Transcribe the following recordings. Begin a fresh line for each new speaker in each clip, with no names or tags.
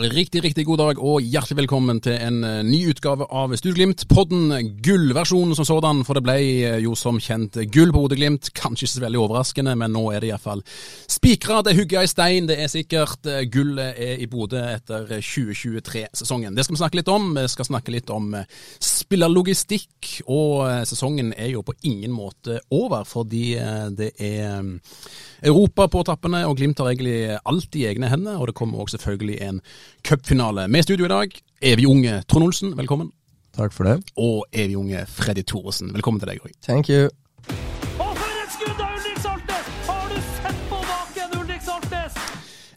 Riktig, riktig god dag og hjertelig velkommen til en eh, ny utgave av Studieglimt. Podden gullversjonen som sådan, for det ble eh, jo som kjent gull på Bodø-Glimt. Kanskje ikke så veldig overraskende, men nå er det iallfall spikra. Det er hugga i stein. Det er sikkert eh, gullet er i Bodø etter 2023-sesongen. Det skal vi snakke litt om. Vi skal snakke litt om spillerlogistikk, og sesongen er jo på ingen måte over, fordi det er eh, Europa på tappene, og Glimt har egentlig alt i egne hender. Og det kommer også selvfølgelig en cupfinale. Med studio i dag, evig unge Trond Olsen, velkommen.
Takk for det.
Og evig unge Freddy Thoresen, velkommen til deg òg.
Thank you.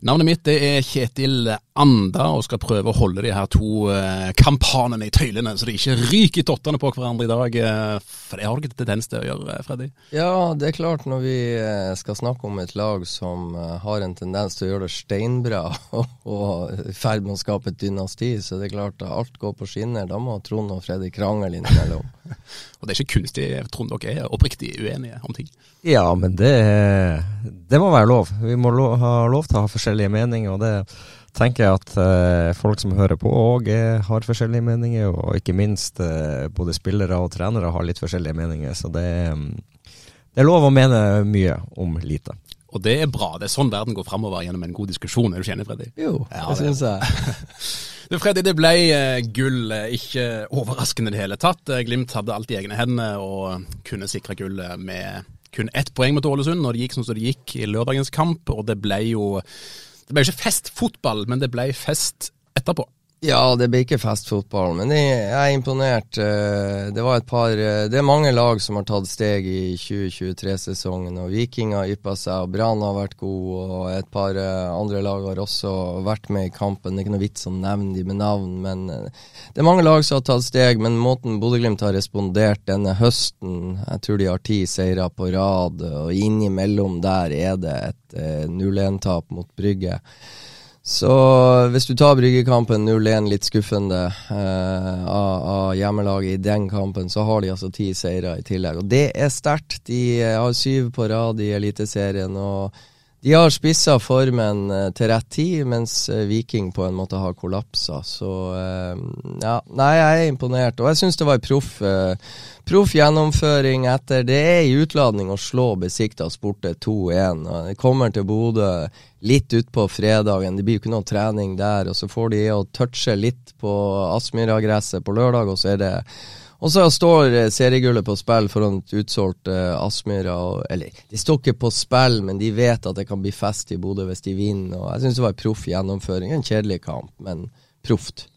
Navnet mitt det er Kjetil Anda, og skal prøve å holde de her to eh, kampanene i tøylene, så de ikke ryker tottene på hverandre i dag. eh, for det har du ikke tendens til å gjøre, eh, Freddy.
Ja, det er klart når vi skal snakke om et lag som har en tendens til å gjøre det steinbra og i ferd med å skape et dynasti, så det er klart at alt går på skinner. Da må Trond og Freddy krangle innimellom.
Og det er ikke kunstig, Trond, dere er oppriktig uenige om ting.
Ja, men det, det må være lov. Vi må lo ha lov til å ha forskjellige meninger, og det tenker jeg at eh, folk som hører på òg har forskjellige meninger, og ikke minst eh, både spillere og trenere har litt forskjellige meninger. Så det, mm, det er lov å mene mye om lite.
Og det er bra. Det er sånn verden går framover gjennom en god diskusjon. Er du enig, Freddy?
Jo,
Ja,
det syns jeg.
du Freddy, det ble eh, gull, eh, ikke overraskende i det hele tatt. Eh, Glimt hadde alt i egne hender og kunne sikre gullet med kun ett poeng mot Ålesund når det gikk sånn som det gikk i lørdagens kamp. Og det ble jo Det ble ikke festfotball, men det ble fest etterpå.
Ja, det blir ikke festfotball, men jeg er imponert. Eh, Det var et par eh, Det er mange lag som har tatt steg i 2023-sesongen, og Viking har yppa seg, og Brann har vært god, og et par eh, andre lag har også vært med i kampen. Det er ikke noe vits å nevne de med navn, men det er mange lag som har tatt steg. Men måten Bodø-Glimt har respondert denne høsten, jeg tror de har ti seire på rad, og innimellom der er det et eh, 0-1-tap mot Brygge. Så hvis du tar Bryggekampen 0-1, litt skuffende eh, av, av hjemmelaget i den kampen, så har de altså ti seire i tillegg. Og det er sterkt. De eh, har syv på rad i Eliteserien. og de har spissa formen eh, til rett tid, mens eh, Viking på en måte har kollapsa. Så eh, ja, nei, jeg er imponert. Og jeg syns det var en proff proff gjennomføring etter Det er i utladning å slå Besikta Sporte 2-1. og De kommer til Bodø litt utpå fredagen. Det blir jo ikke noe trening der. Og så får de å touche litt på Aspmyra-gresset på lørdag, og så er det og så står eh, seriegullet på spill foran et utsolgt uh, Aspmyra. Eller, de står ikke på spill, men de vet at det kan bli fest i Bodø hvis de vinner. og Jeg syns det var en proff gjennomføring. En kjedelig kamp, men proft.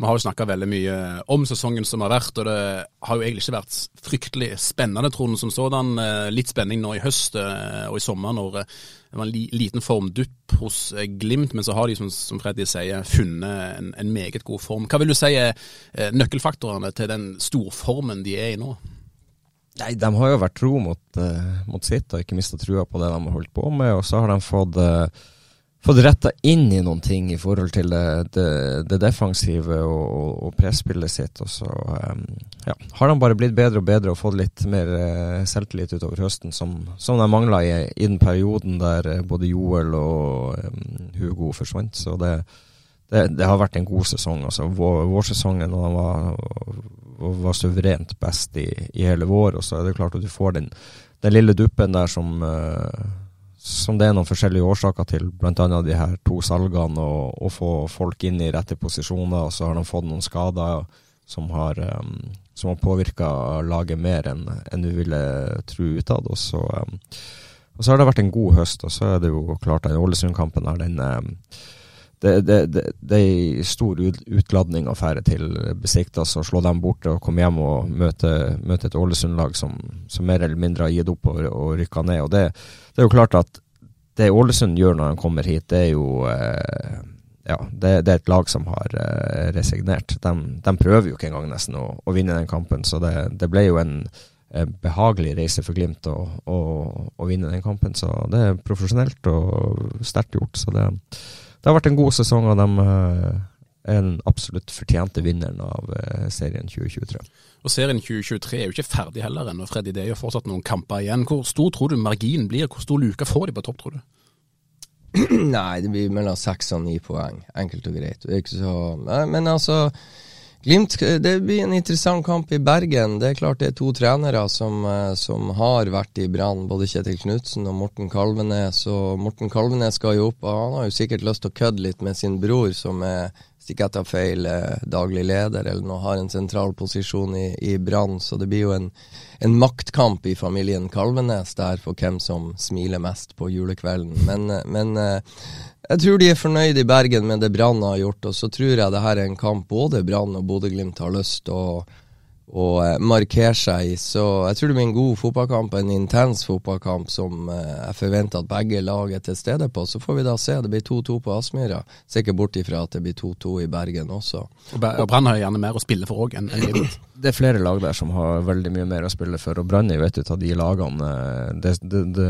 Vi har jo snakka veldig mye om sesongen som har vært, og det har jo egentlig ikke vært fryktelig spennende, Trond, som sådan. Eh, Litt spenning nå i høst eh, og i sommer når eh, det var en liten formdupp hos Glimt, men så har de, som, som Freddy sier, funnet en, en meget god form. Hva vil du si er nøkkelfaktorene til den storformen de er i nå?
Nei, de har jo vært tro mot, mot sitt og ikke mista trua på det de har holdt på med, og så har de fått fått retta inn i noen ting i forhold til det, det, det defensive og, og presspillet sitt. Og så um, ja, har de bare blitt bedre og bedre og fått litt mer uh, selvtillit utover høsten, som, som de mangla i, i den perioden der uh, både Joel og um, Hugo forsvant. Så det, det, har vært en god sesong. Altså, vår, vårsesongen og de var, var suverent best i, i, hele vår, og så er det klart at du får den, den lille duppen der som uh, som det er noen forskjellige årsaker til, bl.a. de her to salgene og, og, få folk inn i rette posisjoner. Og så har de fått noen skader som har, um, har påvirka laget mer enn en du ville tro utad. Og um, og så har det vært en god høst, og så er det jo klart at Ålesund-kampen har den um, det, det, det, det, er stor utladning å fære til Besiktas og slå dem bort og komme hjem og møte, møte et Ålesund-lag som, som, mer eller mindre har gitt opp og, og rykka ned. og det, det, er jo klart at det Ålesund gjør når de kommer hit, det er jo eh, ja, det, det, er et lag som har uh, resignert. De, de, prøver jo ikke engang nesten å, å vinne den kampen, så det, det ble jo en uh, behagelig reise for Glimt å, å, å, vinne den kampen. Så det er profesjonelt og sterkt gjort. Så det, det, har vært en god sesong, og de er den absolutt fortjente vinneren av serien 2023.
Og Serien 2023 er jo ikke ferdig heller ennå, Freddy. Det er jo fortsatt noen kamper igjen. Hvor stor tror du marginen blir? Hvor stor luke får de på topp, tror du?
Nei, det blir mellom seks og ni poeng. Enkelt og greit. Det er ikke så Men altså Glimt, det blir en interessant kamp i Bergen. Det er klart det er to trenere som, eh, som har vært i brann, både Kjetil Knutsen og Morten Kalvenes. Og Morten Kalvenes skal jo opp, og han har jo sikkert lyst til å kødde litt med sin bror, som er ikke jeg tar feil, eh, daglig leder eller noe, har en sentral posisjon i, i Brann. Så det blir jo en, en, maktkamp i familien Kalvenes der for hvem som smiler mest på julekvelden. Men, eh, men eh, jeg tror de er fornøyd i Bergen med det Brann har gjort, og så tror jeg det her er en kamp både Brann og Bodø-Glimt har lyst til å å eh, markere seg i. Så jeg tror det blir en god fotballkamp, en intens fotballkamp som eh, jeg forventer at begge lag er til stede på. Så får vi da se. Det blir 2-2 på Aspmyra. Ser ikke bort ifra at det blir 2-2 i Bergen også.
Og Brann har gjerne mer å spille for òg enn Glimt?
Det er flere lag der som har veldig mye mer å spille for, og Brann er jo et av de lagene. Eh, det, det, det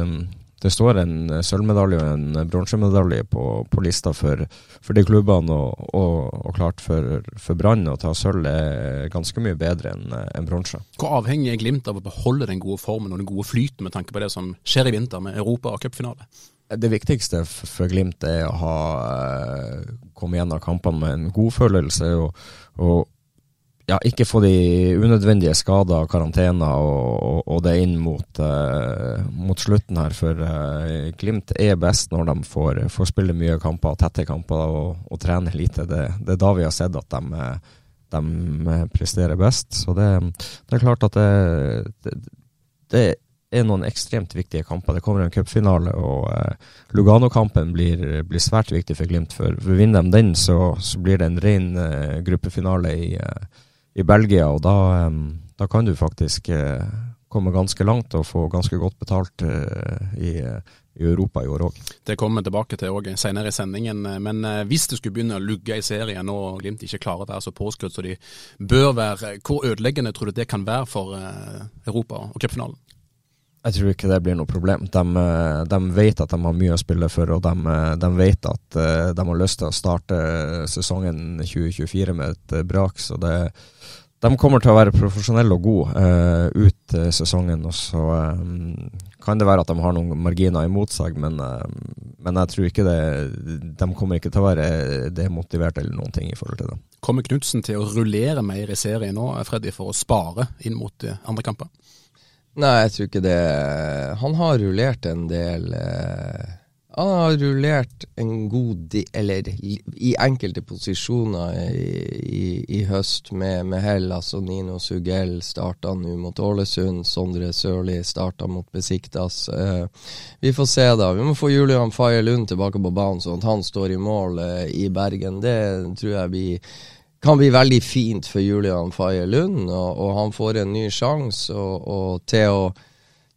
det står en eh, sølvmedalje og en eh, bronsemedalje på, på, lista for, for de klubbene, og, og, og klart for, for Brann å ta sølv er ganske mye bedre enn eh, en bronse.
Hvor avhengig er Glimt av å beholde den gode formen og den gode flyten med tanke på det som skjer i vinter med Europa og cupfinale?
Det viktigste for Glimt er å ha komme gjennom kampene med en god følelse. og, og ja, ikke få de unødvendige skader, karantener og, og, og, det inn mot, uh, mot slutten her. For uh, Glimt er best når de får, får, spille mye kamper, tette kamper og, og trene lite. Det, det, er da vi har sett at de, de presterer best. Så det, det, er klart at det, det, er noen ekstremt viktige kamper. Det kommer en cupfinale, og eh, Lugano-kampen blir, blir, svært viktig for Glimt. For, for vinner de den, så, så, blir det en ren gruppefinale i uh, i Belgia, og da, da kan du faktisk eh, komme ganske langt og få ganske godt betalt eh, i, i Europa i år òg.
Det kommer vi tilbake til òg senere i sendingen. Men eh, hvis det skulle begynne å lugge i serien og Glimt ikke klarer å være så påskrudd som de bør være, hvor ødeleggende tror du det kan være for Europa og cupfinalen?
Jeg tror ikke det blir noe problem. De, de, vet at de har mye å spille for, og de, de, vet at de har lyst til å starte sesongen 2024 med et brak. Så det, de kommer til å være profesjonelle og gode uh, ut uh, sesongen. Og så um, kan det være at de har noen marginer imot seg, men, uh, men jeg tror ikke det De kommer ikke til å være demotivert eller noen ting i forhold til det.
Kommer Knutsen til å rullere mer i serien nå, Freddy, for å spare inn mot andre kamper?
Nei, jeg tror ikke det. Han har rullert en del. Eh han har rullert en god del, eller i enkelte posisjoner i, i, i høst med, med hell. Altså Nino Sugell starta nå mot Ålesund. Sondre Sørli starta mot Besiktas. Eh, vi får se, da. Vi må få Julian Faye Lund tilbake på banen, sånn at han står i mål eh, i Bergen. Det tror jeg blir kan bli veldig fint for Julian Faye Lund, og, og han får en ny sjanse til å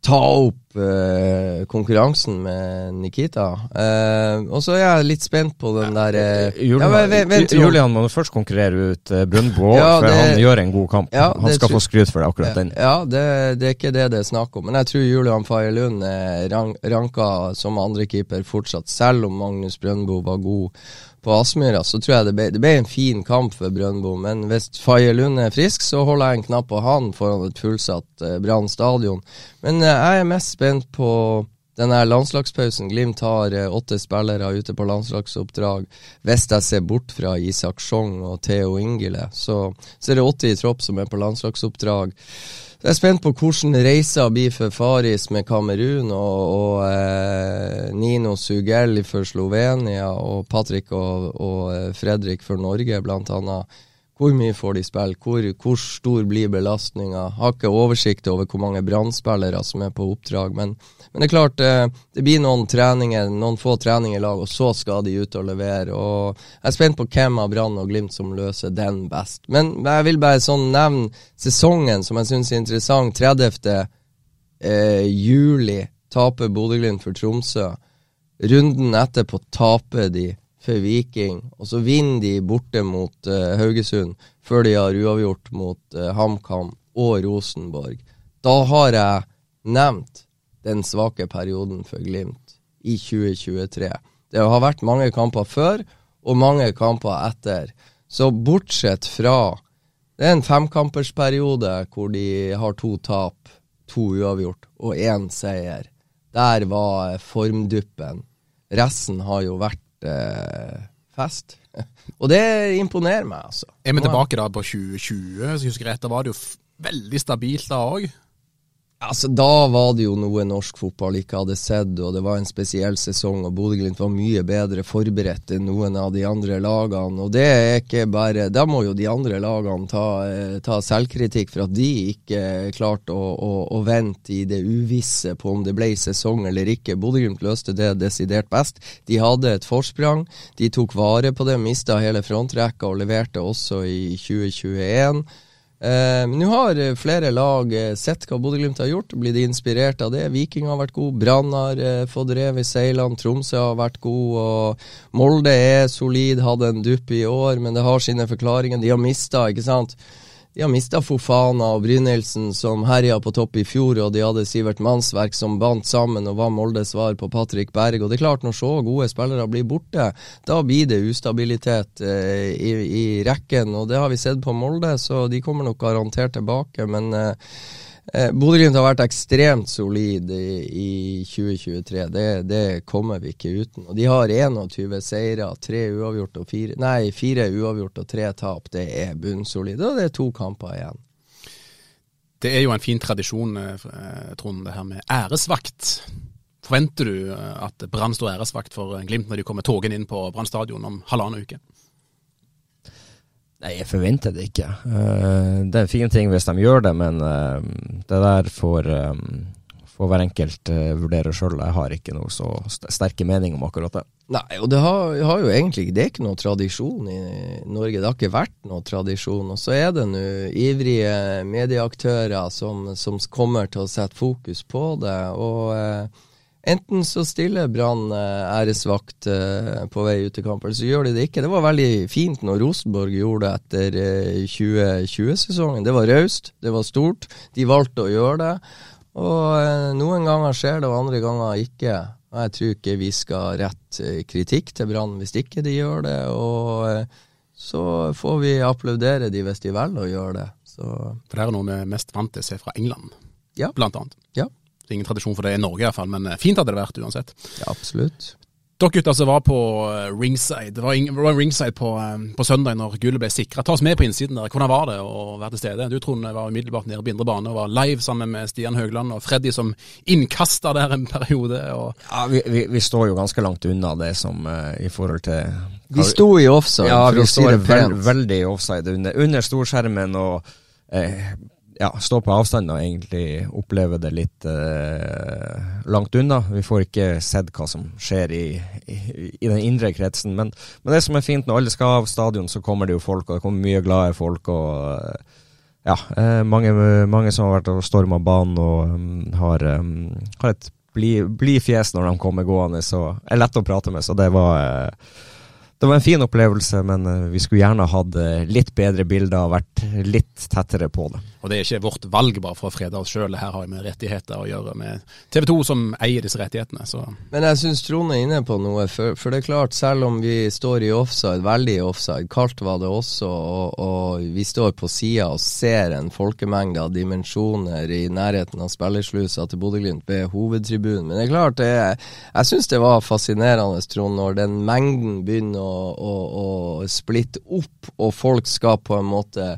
ta opp uh, konkurransen med Nikita. Uh, og så er jeg litt spent på den der uh,
Julian, ja, vent, vent, Julian må først konkurrere ut uh, Brøndbo, ja, for han gjør en god kamp. Ja, han skal få skryt for det, akkurat den.
Ja, det, det, er ikke det det er snakk om. Men jeg tror Julian Faye Lund er ranka som andrekeeper fortsatt, selv om Magnus Brøndbo var god på Aspmyra, så tror jeg det ble, det ble, en fin kamp for Brøndbo. Men hvis Faye Lund er frisk, så holder jeg en knapp på han foran et fullsatt eh, Brann stadion. Men eh, jeg er mest spent på denne landslagspausen. Glimt har eh, åtte spillere ute på landslagsoppdrag. Hvis jeg ser bort fra Isak Sjong og Theo Ingele, så, så er det åtte i tropp som er på landslagsoppdrag. Jeg er spent på hvordan reisa blir for Faris med Kamerun og, og eh, Nino Sugell for Slovenia og Patrick og, og, eh, Fredrik for Norge, blant annet. Hvor mye får de spille? Hvor, hvor stor blir belastninga? Har ikke oversikt over hvor mange brannspillere som er på oppdrag. Men, men, det er klart, eh, det blir noen treninger, noen få treninger i lag, og så skal de ut og levere. Og jeg er spent på hvem av Brann og Glimt som løser den best. Men jeg vil bare sånn nevne sesongen som jeg syns er interessant. 30. Eh, juli taper Bodø-Glimt for Tromsø. Runden etterpå taper de for Viking, og så vinner de borte mot uh, Haugesund før de har uavgjort mot uh, HamKam og Rosenborg. Da har jeg nevnt den svake perioden for Glimt i 2023. Det har vært mange kamper før og mange kamper etter. Så bortsett fra Det er en femkampersperiode hvor de har to tap, to uavgjort og én seier. Der var formduppen. Resten har jo vært fest. Og det imponerer meg, altså.
Er vi tilbake da på 2020? Så jeg husker rett, Da var det jo veldig stabilt da òg.
Altså, Da var det jo noe norsk fotball ikke hadde sett, og det var en spesiell sesong. og Bodø-Glimt var mye bedre forberedt enn noen av de andre lagene. og det er ikke bare, Da må jo de andre lagene ta, eh, ta selvkritikk for at de ikke klarte å, å, å, vente i det uvisse på om det ble sesong eller ikke. Bodø-Glimt løste det desidert best. De hadde et forsprang. De tok vare på det, mista hele frontrekka og leverte også i 2021. Eh, Nå har eh, flere lag eh, sett hva Bodø-Glimt har gjort, blitt inspirert av det. Viking har vært god, Brann har eh, fått rev i seilene, Tromsø har vært god, og Molde er solid, hadde en dupp i år, men det har sine forklaringer. De har mista, ikke sant. De har mista Fofana og Brynildsen, som herja på topp i fjor, og de hadde Sivert Mannsverk som bandt sammen og var Moldes svar på Patrick Berg. Og det er klart, når så gode spillere blir borte, da blir det ustabilitet eh, i, i, rekken. Og det har vi sett på Molde, så de kommer nok garantert tilbake. Men eh, Eh, Bodø-Glimt har vært ekstremt solid i, i 2023. Det, det, kommer vi ikke uten. Og De har 21 seire, tre uavgjort og fire Nei, fire uavgjort og tre tap. Det er bunnsolid. Og det er to kamper igjen.
Det er jo en fin tradisjon, eh, eh, Trond, det her med æresvakt. Forventer du eh, at Brann står æresvakt for Glimt når de kommer togen inn på Brann stadion om halvannen uke?
Nei, jeg forventer det ikke. Uh, det er en fin ting hvis de gjør det, men uh, det der får, um, får hver enkelt vurdere sjøl. Jeg har ikke noe så sterke mening om akkurat det.
Nei, og det har, har, jo egentlig Det er ikke noe tradisjon i Norge. Det har ikke vært noe tradisjon. Og så er det nå ivrige medieaktører som, som, kommer til å sette fokus på det. og Enten så stiller Brann eh, æresvakt eh, på vei ut til kamp, eller så gjør de det ikke. Det var veldig fint når Rosenborg gjorde det etter 2020-sesongen. Eh, det var raust, det var stort. De valgte å gjøre det. Og noen ganger skjer det, og andre ganger ikke. Og jeg tror ikke vi skal rette kritikk til Brann hvis ikke de gjør det. Og så får vi applaudere de hvis de velger å gjøre det. Så.
For det er noe vi mest vant til å se fra England,
ja.
blant annet.
Ja.
Det er ingen tradisjon for det i Norge iallfall, men eh, fint hadde det vært uansett.
Ja, absolutt.
Dere gutter som var på eh, ringside, det var, var ringside på, eh, på, søndag når gullet ble sikra. Ta oss med på innsiden der. Hvordan var det å være til stede? Du Trond var umiddelbart nede på indre bane og var live sammen med Stian Høgland og Freddy som innkasta der en periode. Og...
Ja, vi, vi, vi, står jo ganske langt unna det som uh, i forhold til
Vi sto i offside,
ja, for å si det veld, veldig offside under, under storskjermen og uh, ja, stå på avstand og egentlig oppleve det litt eh, langt unna. Vi får ikke sett hva som skjer i, i, i den indre kretsen. Men, men, det som er fint, når alle skal av stadion, så kommer det jo folk, og det kommer mye glade folk. og eh, ja, eh, mange, mange, som har vært og storma banen og um, har, um, har, et blid bli fjes når de kommer gående, så er lett å prate med. Så det var eh, det var en fin opplevelse, men uh, vi skulle gjerne hatt uh, litt bedre bilder og vært litt tettere på det.
Og det er ikke vårt valg bare for å frede oss sjøl, her har vi med rettigheter å gjøre med TV 2 som eier disse rettighetene. Så.
Men jeg syns Trond er inne på noe, for, for, det er klart, selv om vi står i offside, veldig i offside, kaldt var det også, og, og vi står på sida og ser en folkemengde av dimensjoner i nærheten av spillerslusa til Bodø-Glimt ved hovedtribunen. Men det er klart, det, jeg syns det var fascinerende, Trond, når den mengden begynner å å, å, splitte opp, og folk skal på en måte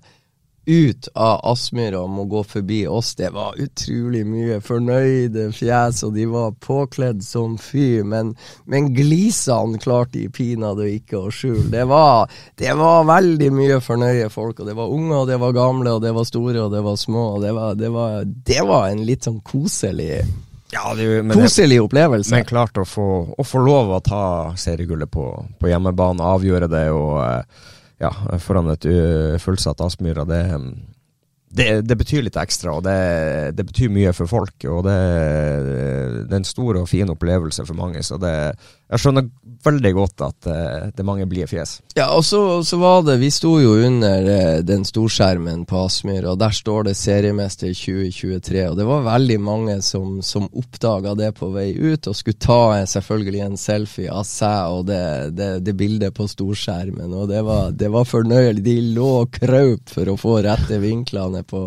ut av Aspmyra og må gå forbi oss, det var utrolig mye fornøyde fjes, og de var påkledd som fy, men, men glisene klarte de pinadø ikke å skjule. Det var, det var veldig mye fornøye folk, og det var unge, og det var gamle, og det var store, og det var små, og det var, det var, det var en litt sånn koselig
ja, det, men
Koselig opplevelse.
Men klart å få, å få lov å ta seriegullet på, på hjemmebane, avgjøre det og eh, ja, foran et fullsatt Aspmyra, det, det, det, betyr litt ekstra, og det, det, betyr mye for folk. Og det, det er en stor og fin opplevelse for mange. Så jeg skjønner veldig godt at uh, det er mange blide fjes.
Ja, og så, så, var det Vi sto jo under uh, den storskjermen på Aspmyr, og der står det seriemester 2023. Og det var veldig mange som, som oppdaga det på vei ut, og skulle ta uh, selvfølgelig en selfie av seg og det bildet på storskjermen. Og det var, det var fornøyelig. De lå og kraup for å få rette vinklene på,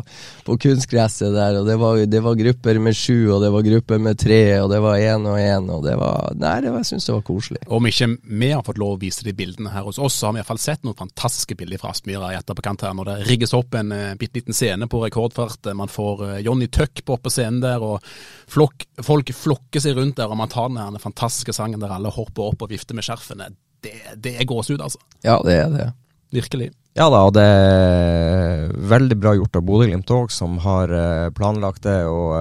på kunstgresset der, og det var, det var grupper med sju, og det var grupper med tre, og det var én og én, og det var Nei, det var, jeg syns det var koselig.
Om ikke vi har fått lov å vise de bildene her hos oss, så har vi iallfall sett noen fantastiske bilder fra Aspmyra i etterkant her, når det rigges opp en uh, bitte liten scene på rekordfart. Man får uh, Johnny Tuck på oppe scenen der, og flok, folk flokker seg rundt der, og man tar den her fantastiske sangen der alle hopper opp og vifter med skjerfene. Det, det er gåsehud, altså.
Ja, det er det.
Virkelig.
Ja da, og det er veldig bra gjort av Bodø-Glimt òg, som har uh, planlagt det og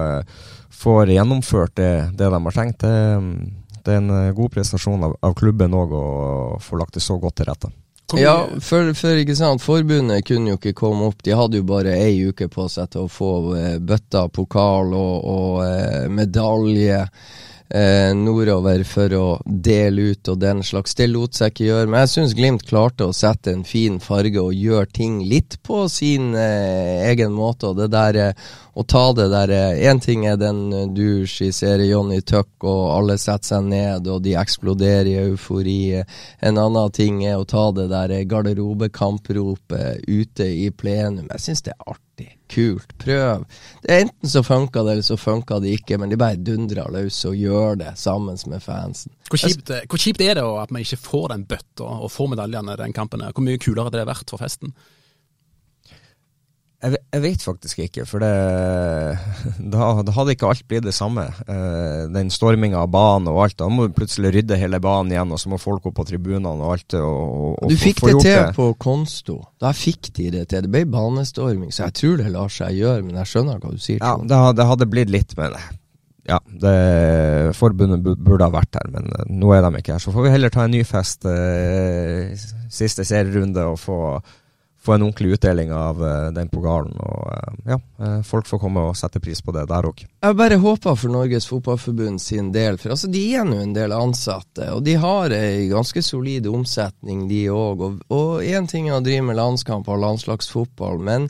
får gjennomført det, det de har tenkt. Det, det er en eh, god prestasjon av, av klubben òg å få lagt det så godt til rette.
Ja, for, for, ikke sant, forbundet kunne jo ikke komme opp. De hadde jo bare ei uke på seg til å få eh, bøtta, pokal og, og eh, medalje eh, nordover for å dele ut og den slags. Det lot seg ikke gjøre. Men jeg syns Glimt klarte å sette en fin farge og gjøre ting litt på sin eh, egen måte. Og det der eh, å ta det der Én eh, ting er den eh, du skisserer, Johnny Tuck, og alle setter seg ned og de eksploderer i eufori. En annen ting er å ta det der garderobekampropet ute i plenum. Jeg syns det er artig kult, prøv. Enten så funka det, eller så funka det ikke, men de bare dundrer løs og gjør det sammen med fansen.
Hvor kjipt, hvor kjipt er det at man ikke får den bøtta og får medaljene den kampen? Hvor mye kulere hadde det vært for festen?
Jeg, jeg, vet faktisk ikke, for det, da, da, hadde ikke alt blitt det samme. Eh, den storminga av banen og alt. Da må du plutselig rydde hele banen igjen, og så må folk opp på tribunene og alt. Og,
og, du fikk det til det. på Konsto. Da fikk de det til. Det ble banestorming, så jeg tror det lar seg gjøre, men jeg skjønner hva du sier.
Ja, det, det, hadde blitt litt, men ja, det, forbundet burde ha vært her, men eh, nå er de ikke her. Så får vi heller ta en ny fest eh, siste serierunde og få få en ordentlig utdeling av uh, den pokalen. Og uh, ja, uh, folk får komme og sette pris på det der òg.
Jeg bare håper for Norges Fotballforbund sin del, for altså de er nå en del ansatte. Og de har ei ganske solid omsetning, de òg. Og én ting er å drive med landskamp og landslagsfotball, men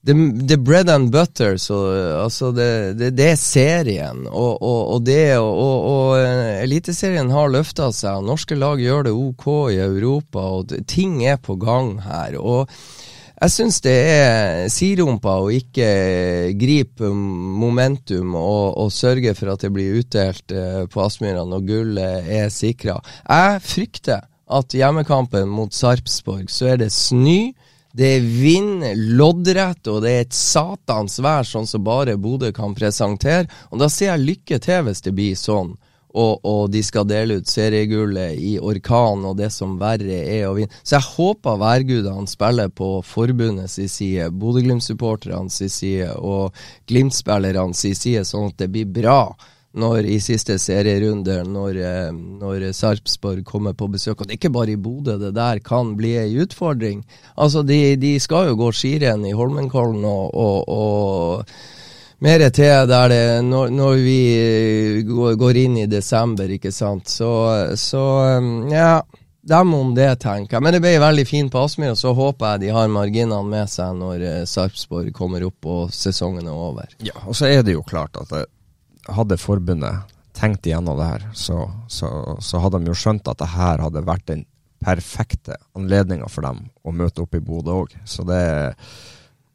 det, det bread and butter, så altså det, det, det er serien. Og, og, og det og, og Eliteserien har løfta seg. Norske lag gjør det OK i Europa, og ting er på gang her. Og jeg syns det er sidrumpa å ikke gripe momentum og, og, sørge for at det blir utdelt eh, på Aspmyra når gullet er sikra. Jeg frykter at hjemmekampen mot Sarpsborg så er det snø det er vind, loddrett, og det er et satans vær, sånn som bare Bodø kan presentere. Og da sier jeg lykke til hvis det blir sånn. Og, og, de skal dele ut seriegullet i orkan og det som verre er å vinne. Så jeg håper værgudene spiller på forbundets side, Bodø-Glimt-supporternes side og Glimt-spillernes side, sånn at det blir bra når, i siste serierunde, når, eh, når Sarpsborg kommer på besøk. Og det er ikke bare i Bodø det der kan bli ei utfordring. Altså, de, de, skal jo gå skirenn i Holmenkollen og, og, og mer til der det når, når vi går inn i desember, ikke sant. Så, så ja. Dem om det, tenker jeg. Men det ble veldig fint på Aspmyr, og så håper jeg de har marginene med seg når eh, Sarpsborg kommer opp og sesongen er over.
Ja, og så er det jo klart at det hadde forbundet tenkt igjennom det her, så, så, så, hadde de jo skjønt at det her hadde vært den perfekte anledninga for dem å møte opp i Bodø òg. Så det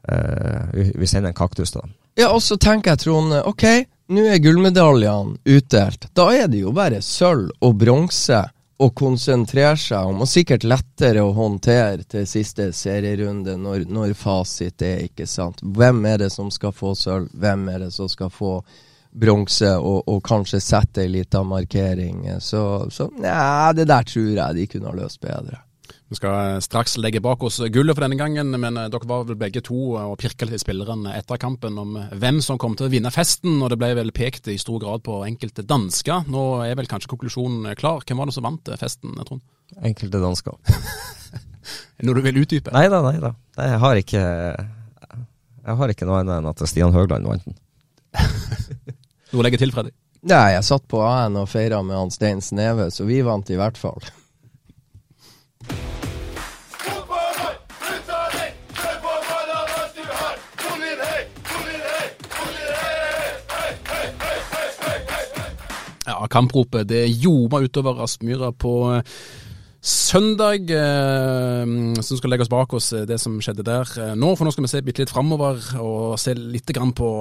eh, Vi sender en kaktus til dem.
Ja, og så tenker jeg, Trond, ok, nå er gullmedaljene utdelt. Da er det jo bare sølv og bronse å konsentrere seg om, og sikkert lettere å håndtere til siste serierunde når, når fasit er, ikke sant. Hvem er det som skal få sølv, hvem er det som skal få bronse, og, og, kanskje sette ei lita markering. Så, så ja, det der tror jeg de kunne ha løst bedre.
Vi skal straks legge bak oss gullet for denne gangen, men eh, dere var vel begge to og pirka litt i spillerne etter kampen om hvem som kom til å vinne festen, og det ble vel pekt i stor grad på enkelte dansker. Nå er vel kanskje konklusjonen klar. Hvem var det som vant festen, Trond?
Enkelte dansker.
Når du vil utdype?
Nei da, nei da. Jeg har ikke, jeg har ikke noe annet enn at Stian Høgland vant den.
Noe å legge til, Freddy?
Nei, jeg satt på A-en og feira med han Stein Sneve, så vi vant i hvert fall.
Ja, kampropet det ljoma utover Aspmyra på eh, søndag. Eh, så skal legge oss bak oss eh, det som skjedde der nå, for nå skal vi se litt framover og se litt grann på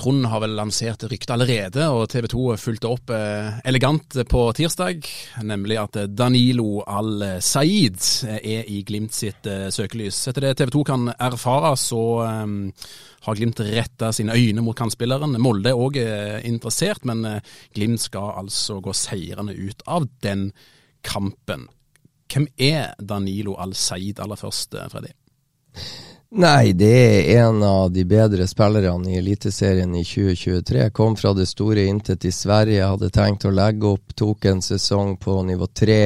Trond har vel lansert ryktet allerede, og TV 2 fulgte opp elegant på tirsdag. Nemlig at Danilo Al-Saeed er i Glimt sitt søkelys. Etter det TV 2 kan erfare, så har Glimt retta sine øyne mot kantspilleren. Molde er òg interessert, men eh, Glimt skal altså gå seirende ut av den kampen. Hvem er Danilo Al-Said aller først, eh, Freddy?
Nei, det er en av de bedre spillerne i Eliteserien i 2023. Kom fra det store intet i Sverige, hadde tenkt å legge opp, tok en sesong på nivå tre.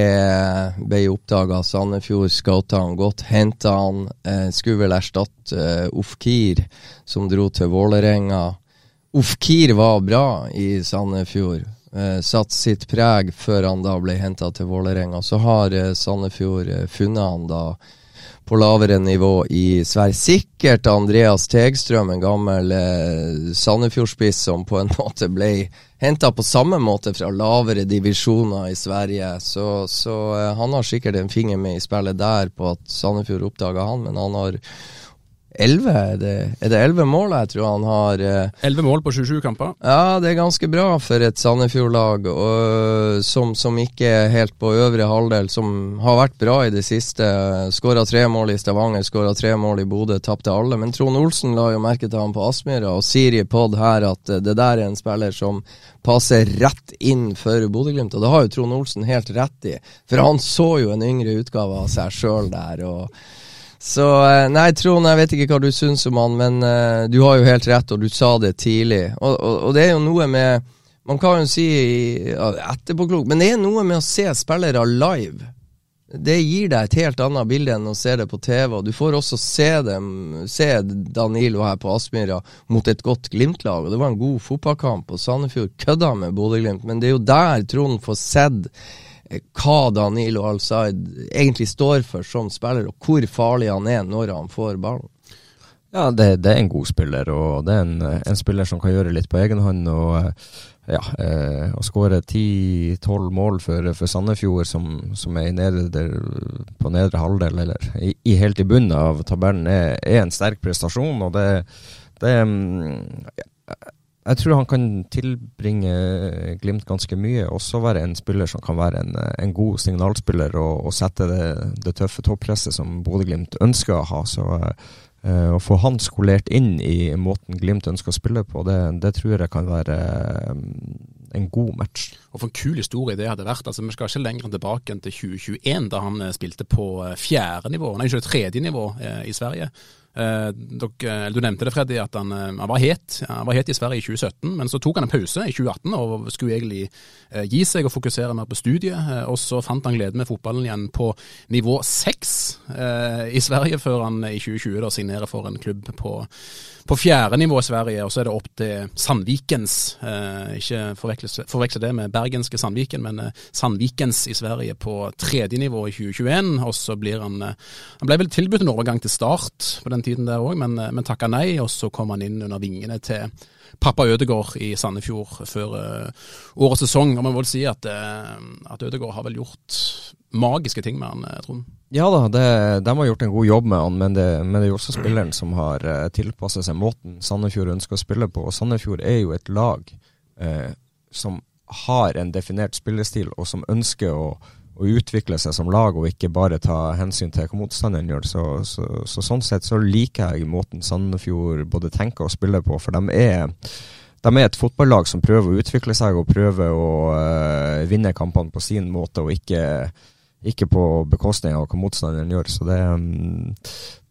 Ble oppdaga av Sandefjord, scouta han godt, henta han. Eh, skulle vel erstatte eh, Ofkir, som dro til Vålerenga. Ofkir var bra i Sandefjord. Eh, satt sitt preg før han da ble henta til Vålerenga. Så har eh, Sandefjord eh, funnet han da på lavere nivå i Sverige. Sikkert Andreas Tegstrøm, en gammel eh, Sandefjordspiss som på en måte ble henta på samme måte fra lavere divisjoner i Sverige. Så, så eh, han har sikkert en finger med i spillet der på at Sandefjord oppdaga han, men han har 11? Er det, det 11 mål jeg tror han har?
Eh, 11 mål på 27 kamper?
Ja, det er ganske bra for et Sandefjord-lag som, som, ikke er helt på øvre halvdel, som har vært bra i det siste. Skåra tre mål i Stavanger, skåra tre mål i Bodø, tapte alle. Men Trond Olsen la jo merke til han på Aspmyra, og sier i pod her at det der er en spiller som passer rett inn for Bodø-Glimt. Og det har jo Trond Olsen helt rett i, for han så jo en yngre utgave av seg sjøl der. og så eh, Nei, Trond, jeg vet ikke hva du syns om han, men uh, du har jo helt rett, og du sa det tidlig. Og, og, og det er jo noe med Man kan jo si etterpåklok, men det er noe med å se spillere live. Det gir deg et helt annet bilde enn å se det på TV. og Du får også se dem, se Danilo her på Aspmyra mot et godt Glimt-lag. og Det var en god fotballkamp, og Sandefjord kødda med Bodø-Glimt. Men det er jo der Trond får sett hva Danilo Al-Said egentlig står for som spiller, og hvor farlig han er når han får ballen.
Ja, det, det er en god spiller, og det er en, en, spiller som kan gjøre litt på egen hånd. og ja, eh, Å skåre 10-12 mål for, for Sandefjord, som, som er nedre, på nedre halvdel, eller i, i, helt i bunnen av tabellen, er, er, en sterk prestasjon. og det, det ja, jeg tror han kan tilbringe Glimt ganske mye. Også være en spiller som kan være en, en god signalspiller og, og sette det, det, tøffe toppresset som Bodø-Glimt ønsker å ha. Så uh, å få han skolert inn i måten Glimt ønsker å spille på, det, det tror jeg kan være um, en god match.
Og For en kul historie det hadde vært. altså Vi skal ikke lenger tilbake enn til 2021, da han spilte på fjerde nivå, nei, ikke tredje nivå eh, i Sverige. Eh, dere, du nevnte det, Freddy, at han, eh, han, var het. Han var het i Sverige i 2017, men så tok han en pause i 2018 og skulle egentlig eh, gi seg og fokusere mer på studiet. Og så fant han gleden med fotballen igjen på nivå seks i Sverige, før han i 2020 da signerer for en klubb på på fjerde nivå i Sverige, og så er det opp til Sandvikens. Eh, ikke forveksle det med bergenske Sandviken, men eh, Sandvikens i Sverige på tredje nivå i 2021. Og så blir han eh, Han ble vel tilbudt en overgang til Start på den tiden der òg, men, eh, men takka nei. Og så kom han inn under vingene til pappa Ødegård i Sandefjord før uh, årets sesong. Og man vel si at, uh, at Ødegård har vel gjort magiske ting med han, Trond?
Ja da, det, de har gjort en god jobb med han, men det, men det er jo også spilleren som har uh, tilpasset seg måten Sandefjord ønsker å spille på. Og Sandefjord er jo et lag uh, som har en definert spillestil, og som ønsker å, å utvikle seg som lag, og ikke bare ta hensyn til hva motstanderen gjør. Så, så, så, sånn sett så liker jeg måten Sandefjord både tenker og spiller på, for de er de er et fotballag som prøver å utvikle seg og prøver å uh, vinne kampene på sin måte, og ikke, ikke på bekostning av hva motstanderen gjør. Så det, um,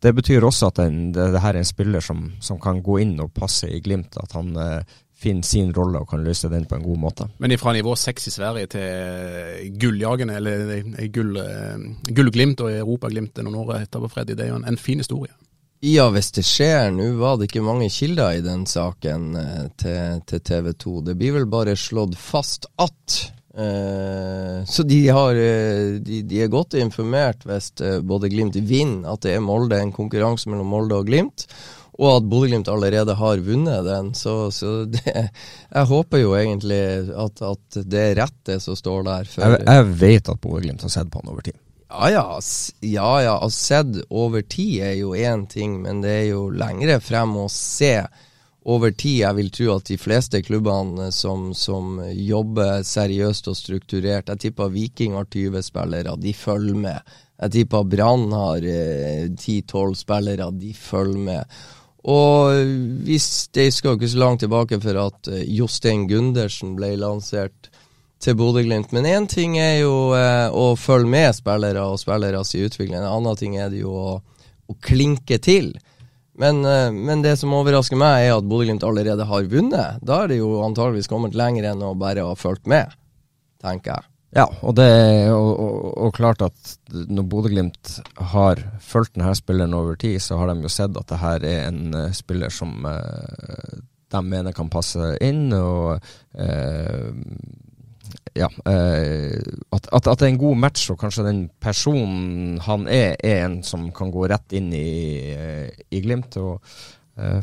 det betyr også at den, det, det, her er en spiller som, som, kan gå inn og passe i Glimt. At han eh, finner sin rolle og kan løse den på en god måte.
Men fra nivå seks i Sverige til gulljagende, eller gull, gullglimt og Europaglimt noen år etterpå, Freddy, det er jo en, en fin historie.
Ja, hvis det skjer. Nå var det ikke mange kilder i den saken eh, til, til TV 2. Det blir vel bare slått fast at eh, Så de, har, eh, de, de, er godt informert hvis eh, både Glimt vinner, at det er Molde, en konkurranse mellom Molde og Glimt og at Bodø-Glimt allerede har vunnet den. Så, så det, jeg håper jo egentlig at, at, det er rett, det som står der.
Jeg, jeg, vet at Bodø-Glimt har sett på han over tid.
Ja ja, ja, ja. Sett over tid er jo én ting, men det er jo lengre frem å se over tid. Jeg vil tro at de fleste klubbene som, som jobber seriøst og strukturert Jeg tipper Viking har 20 spillere, de følger med. Jeg tipper Brann har eh, 10-12 spillere, de følger med. Og hvis det skal ikke så langt tilbake for at uh, Jostein Gundersen ble lansert til Bodø-Glimt. Men én ting er jo eh, å følge med spillere og spilleres utvikling. En annen ting er det jo å, å klinke til. Men, uh, men, det som overrasker meg, er at Bodø-Glimt allerede har vunnet. Da er det jo antageligvis kommet lenger enn å bare ha fulgt med, tenker jeg.
Ja, og, det, og, og klart at når Bodø-Glimt har fulgt denne spilleren over tid, så har de jo sett at det her er en uh, spiller som uh, de mener kan passe inn. og uh, ja, at, at, at, det er en god match, og kanskje den personen han er, er en som kan gå rett inn i, i Glimt. og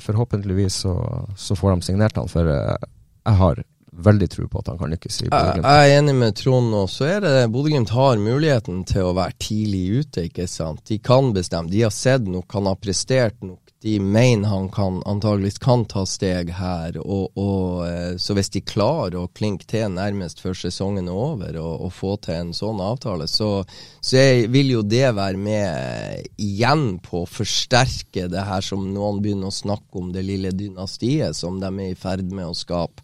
Forhåpentligvis så, så, får de signert han, for jeg har veldig tro på at han kan lykkes i
Bodø-Glimt. Jeg er enig med Trond. og så er det Bodø-Glimt har muligheten til å være tidlig ute. ikke sant? De kan bestemme. De har sett nok, han har prestert nok. De mener han kan antageligvis kan ta steg her. og, og eh, Så hvis de klarer å klinke til nærmest før sesongen er over og, og få til en sånn avtale, så, så vil jo det være med igjen på å forsterke det her som noen begynner å snakke om, det lille dynastiet som de er i ferd med å skape.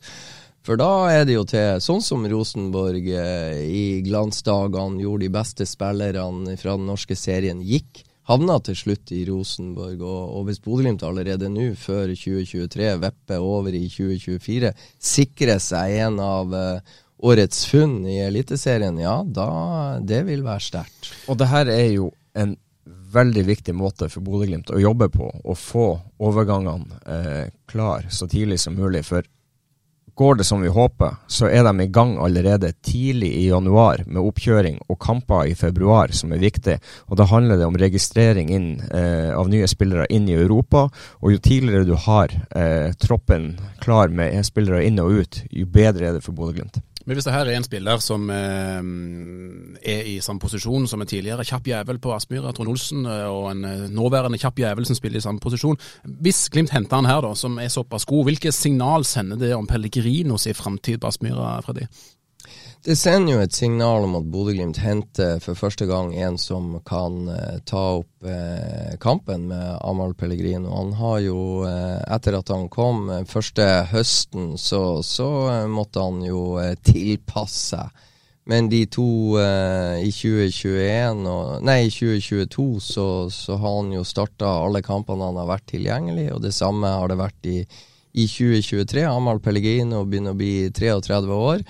For da er det jo til sånn som Rosenborg eh, i glansdagene gjorde de beste spillerne fra den norske serien gikk. Havna til slutt i Rosenborg, og, og hvis Bodø-Glimt allerede nå, før 2023, vepper over i 2024, sikrer seg en av uh, årets funn i Eliteserien, ja, da det vil være sterkt.
Og det her er jo en veldig viktig måte for Bodø-Glimt å jobbe på, å få overgangene eh, klar så tidlig som mulig. For Går det som vi håper, så er de i gang allerede tidlig i januar med oppkjøring og kamper i februar, som er viktig. Og Da handler det om registrering inn, eh, av nye spillere inn i Europa. Og jo tidligere du har eh, troppen klar med spillere inn og ut, jo bedre er det for Bodø-Glimt.
Men hvis det her er en spiller som eh, er i samme posisjon som en tidligere kjapp jævel på Aspmyra, Trond Olsen, eh, og en eh, nåværende kjapp jævel som spiller i samme posisjon Hvis Glimt henter han her, da, som er såpass god, hvilke signal sender det om Pellegrinos i framtid på Aspmyra, Freddy?
Det sender jo et signal om at Bodø-Glimt henter for første gang en som kan eh, ta opp eh, kampen med Amahl Pellegrino. Han har jo, eh, etter at han kom eh, første høsten, så, så eh, måtte han jo eh, tilpasse seg. Men de to i 2021 og Nei, i 2022 så, så har han jo starta alle kampene han har vært tilgjengelig, og det samme har det vært i, i 2023. Amahl Pellegrino begynner å bli 33 år.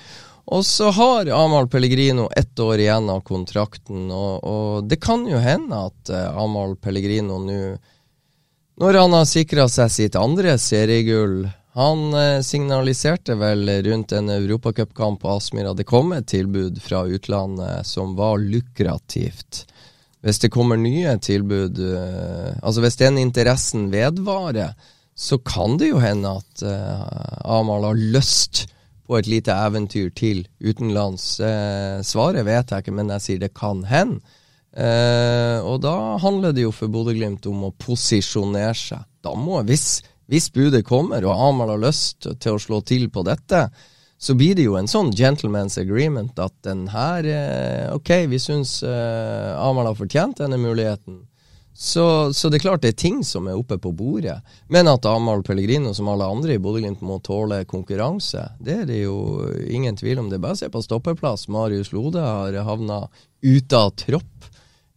Og så har Amahl Pellegrino ett år igjen av kontrakten, og, og det kan jo hende at uh, Amahl Pellegrino nå, når han har sikra seg sitt andre seriegull Han uh, signaliserte vel rundt en europacupkamp på Aspmyra det kom et tilbud fra utlandet som var lukrativt. Hvis det kommer nye tilbud, uh, altså hvis den interessen vedvarer, så kan det jo hende at Amahl har lyst på et lite eventyr til utenlands? Eh, svaret vet jeg ikke, men jeg sier det kan hende. Eh, og da handler det jo for Bodø-Glimt om å posisjonere seg. Da må, hvis, hvis budet kommer og Amahl har lyst til å slå til på dette, så blir det jo en sånn gentleman's agreement at den her eh, Ok, vi syns eh, Amahl har fortjent denne muligheten. Så, så, det er klart det er ting som er oppe på bordet. Men at Amahl Pellegrino, som alle andre i Bodø-Glimt, må tåle konkurranse, det er det jo ingen tvil om. Det er bare å se på stoppeplass. Marius Lode har havna ute av tropp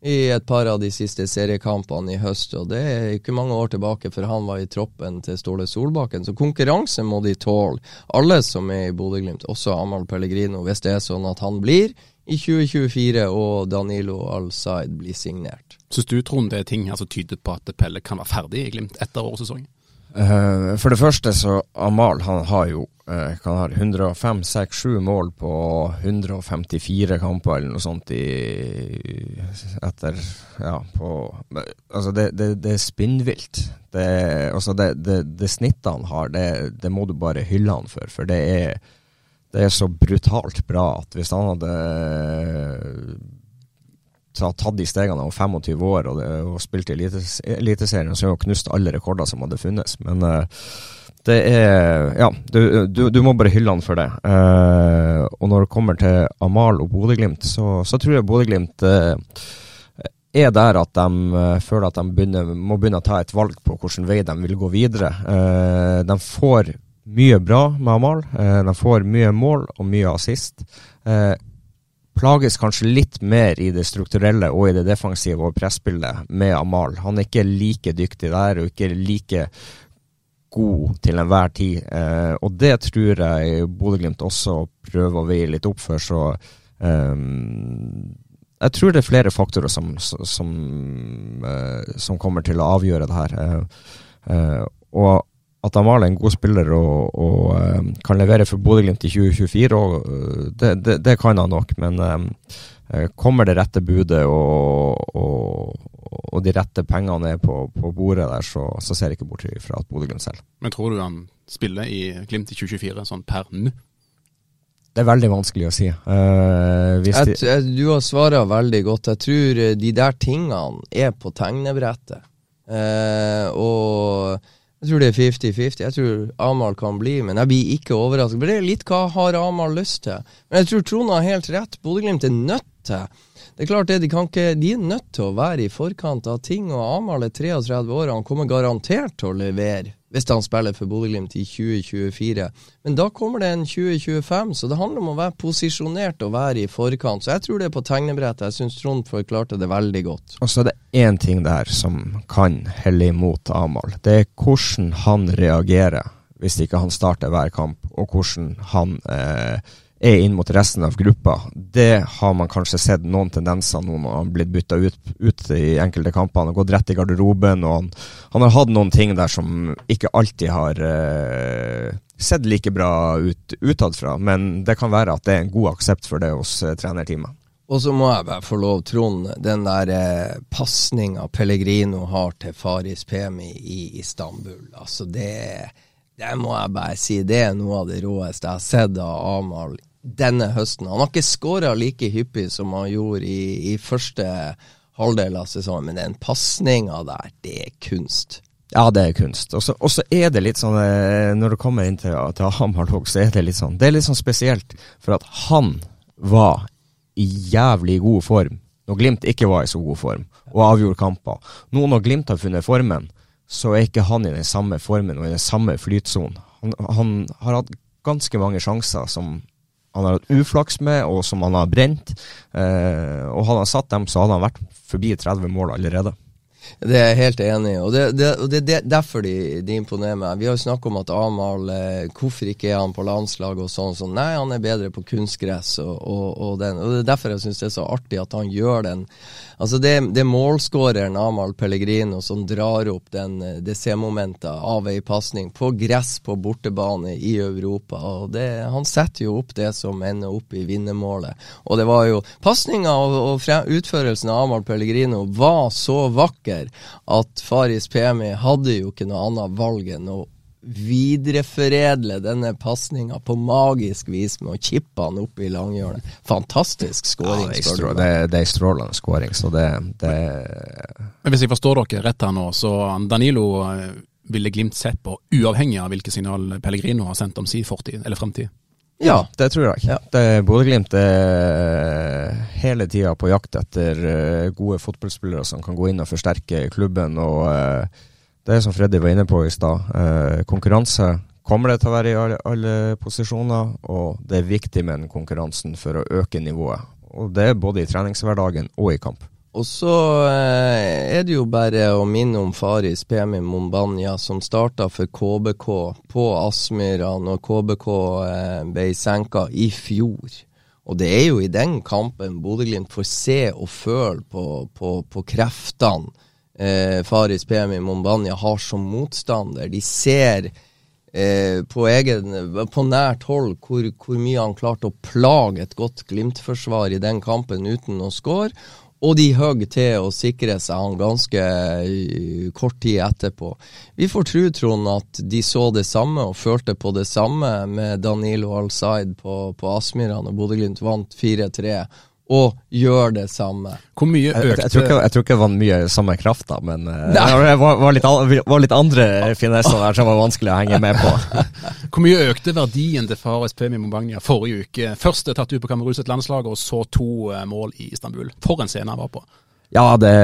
i et par av de siste seriekampene i høst. og Det er ikke mange år tilbake før han var i troppen til Ståle Solbakken. Så konkurranse må de tåle, alle som er i Bodø-Glimt, også Amahl Pellegrino, hvis det er sånn at han blir i 2024 og Danilo Al-Zaid blir signert.
Syns du Trond, det er ting som altså, tyder på at Pelle kan være ferdig i Glimt etter årssesongen?
Uh, for det første så Amal han har jo uh, kan ha 105-6-7 mål på 154 kamper eller noe sånt i, etter Ja, på Altså, det, det, det er spinnvilt. Det, altså det, det, det snittet han har, det må du bare hylle han for. For det er, det er så brutalt bra at hvis han hadde har tatt de stegene om 25 år og, og spilt i Eliteserien, så har hun knust alle rekorder som hadde funnes. Men uh, det er Ja, du, du, du, må bare hylle han for det. Uh, og når det kommer til Amal og Bodø-Glimt, så, så, tror jeg Bodø-Glimt uh, er der at de føler at de begynner, må begynne å ta et valg på hvilken vei de vil gå videre. de får mye bra med Amal. de får mye mål og mye assist plages kanskje litt mer i det strukturelle og i det defensive og presspillet med Amal. Han er ikke like dyktig der, og ikke like god til enhver tid. Eh, og det tror jeg Bodø-Glimt også prøver å veie litt opp for. Så eh, jeg tror det er flere faktorer som, som, eh, som kommer til å avgjøre det her. Eh, eh, og at Amal er en god spiller og, og uh, kan levere for Bodø-Glimt i 2024, og, uh, det, det, det, kan han nok. Men uh, kommer det rette budet og, og, og, de rette pengene er på, på bordet der, så, så ser jeg ikke bort fra at Bodø-Glimt selv.
Men tror du han spiller i Glimt i 2024, sånn per nå?
Det er veldig vanskelig å si. Uh,
jeg, jeg, du har svara veldig godt. Jeg tror de der tingene er på tegnebrettet. Uh, og jeg tror det er 50-50. Jeg tror Amahl kan bli, men jeg blir ikke overrasket. Det er litt hva har Amahl lyst til. Men jeg tror Trond har helt rett. Bodø-Glimt er nødt til Det er klart det, de, ikke, de er nødt til å være i forkant av ting, og Amahl er 33 år, han kommer garantert til å levere hvis han spiller for Bodø-Glimt i 2024. Men da kommer det en 2025, så det handler om å være posisjonert og være i forkant. Så jeg tror det er på tegnebrettet. Jeg syns Trond forklarte det veldig godt.
Og så er det én ting der som kan helle imot Amahl. Det er hvordan han reagerer hvis ikke han starter hver kamp, og hvordan han eh, er inn mot resten av gruppa. Det har man kanskje sett noen tendenser nå når han har blitt bytta ut, ut, i enkelte kamper. Han har gått rett i garderoben, og han, han har hatt noen ting der som ikke alltid har eh, sett like bra ut utadfra. Men det kan være at det er en god aksept for det hos eh, trenerteamet.
Og så må jeg bare få lov, Trond, den der eh, pasninga Pellegrino har til Faris Pemi i Istanbul. Altså, det, det må jeg bare si, det er noe av det råeste jeg har sett av Amahl denne høsten. Han har ikke skåra like hyppig som han gjorde i, i første halvdel av sesongen, men den pasninga der, det er kunst.
Ja, det er kunst. Og så er det litt sånn, eh, når du kommer inn til, til Hamar så er det litt sånn Det er litt sånn spesielt, for at han var i jævlig god form når Glimt ikke var i så god form, og avgjorde kamper. Nå når Glimt har funnet formen, så er ikke han i den samme formen og i den samme flytsonen. Han, han har hatt ganske mange sjanser som han har hatt uflaks med, og som han har brent. Eh, og hadde han satt dem, så hadde han vært forbi 30 mål allerede.
Det er jeg helt enig i, og det, det, det, er derfor de, de, imponerer meg. Vi har jo snakket om at Amahl eh, Hvorfor ikke er han på landslaget og sånn? sånn. Nei, han er bedre på kunstgress og, og, og. Og Det er derfor jeg syns det er så artig at han gjør den Altså Det, det er målskåreren Amahl Pellegrino som drar opp den, det C-momentet av ei pasning på gress på bortebane i Europa. og det, Han setter jo opp det som ender opp i vinnermålet. Og det var jo Pasninga og, og utførelsen av Amahl Pellegrino var så vakker at Faris Pemi hadde jo ikke noe annet valg enn å videreforedle denne pasninga på magisk vis med å chippe han opp i langhjørnet. Fantastisk skåring.
Ja, det, er, det er strålende skåring, så det, det
Men Hvis jeg forstår dere rett her nå, så Danilo eh, ville Glimt sett på uavhengig av hvilke signal Pellegrino har sendt om sin fortid eller fremtid?
Ja.
Det tror jeg.
Ja.
Det- Bodø-Glimt er hele tida på jakt etter eh, gode fotballspillere som kan gå inn og forsterke klubben. og eh, Det er som Freddy var inne på i stad. eh, konkurranse kommer det til å være i alle, alle posisjoner, og det er viktig med den konkurransen for å øke nivået. Og Det er både i treningshverdagen og i kamp.
Og så eh, er det jo bare å minne om Faris Pemi Mombanya, som starta for KBK på Aspmyra når KBK eh, ble senka i fjor. Og det er jo i den kampen Bodø-Glimt får se og føle på, på, på kreftene eh, Faris Pemi Mombania har som motstander. De ser eh, på, egen, på nært hold hvor, hvor mye han klarte å plage et godt Glimt-forsvar i den kampen uten å score. Og de høgg til å sikre seg han ganske eh, kort tid etterpå. Vi får tro, Trond, at de så det samme og følte på det samme med Danilo Al-Said på, på Aspmyran, og Bodø-Glimt vant 4-3, og gjør det samme.
Hvor mye
Jeg, jeg,
økte
jeg, tror ikke, jeg tror ikke det var mye samme kraft, da, men eh, det var, var, litt, var litt andre finesser der som var vanskelig å henge med på.
Hvor mye økte verdien til Fares Pemi Mombagna forrige uke? Først tatt ut på Kamerun et landslag, og så to eh, mål i Istanbul. For en scene han var på.
Ja, det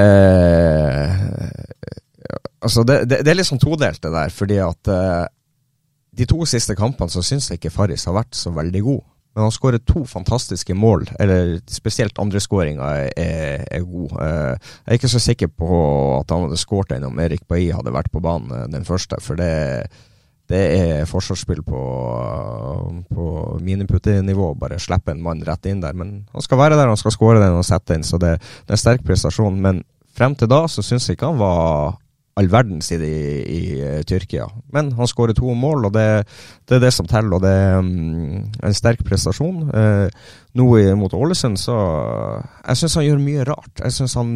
Altså, det, det, det er litt sånn todelt, det der. Fordi at eh, de to siste kampene så syns jeg ikke Farris har vært så veldig god. Men han skårer to fantastiske mål, eller spesielt andreskåringa er, er god. Eh, jeg er ikke så sikker på at han hadde skåret den om Erik Bailly hadde vært på banen eh, den første, for det, det er forsvarsspill på, på miniputtenivå. Bare slippe en mann rett inn der. Men han skal være der, han skal skåre den og sette den, så det, det er en sterk prestasjon. Men frem til da så syns jeg ikke han var all verdens i, i, eh, Tyrkia. Men han skårer to mål, og det, det er det som teller. Og det er mm, en sterk prestasjon. Eh, nå mot Ålesund, så Jeg syns han gjør mye rart. Jeg synes han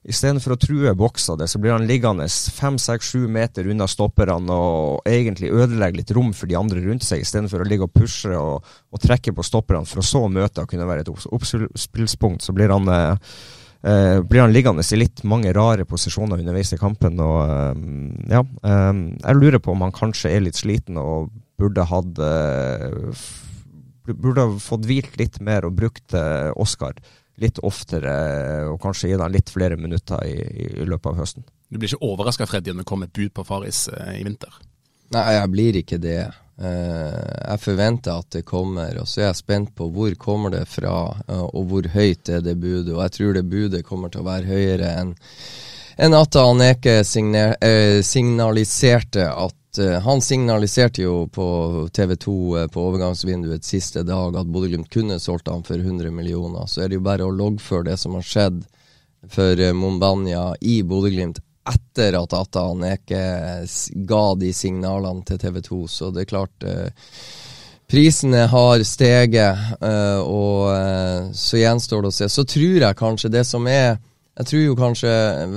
Istedenfor å true boksa det, så blir han liggende fem, seks, sju meter unna stopperne og egentlig ødelegge litt rom for de andre rundt seg, istedenfor å ligge og pushe og, og trekke på stopperne for å så møte og kunne være et oppspillspunkt. Så blir han eh, eh, blir han liggende i litt mange rare posisjoner underveis i kampen. Og eh, ja, eh, jeg lurer på om han kanskje er litt sliten og burde hatt eh, Burde ha fått hvilt litt mer og brukt eh, Oscar litt oftere, og kanskje gi han litt flere minutter i, i løpet av høsten.
Du blir ikke overraska, Freddy, om det kommer et bud på Faris i vinter?
Nei, jeg blir ikke det. Eh, jeg forventer at det kommer, og så er jeg spent på hvor kommer det fra, eh, og hvor høyt er det budet. Og jeg tror det budet kommer til å være høyere enn en at signer, eh, signaliserte at Han signaliserte jo på TV 2 eh, på overgangsvinduet siste dag at Bodø-Glimt kunne solgt han for 100 millioner. Så er det jo bare å loggføre det som har skjedd for Mombania i Bodø-Glimt etter at Atta Eke ga de signalene til TV 2. Så det er klart eh, Prisene har steget, eh, og eh, så gjenstår det å se. Så tror jeg kanskje det som er Jeg tror jo kanskje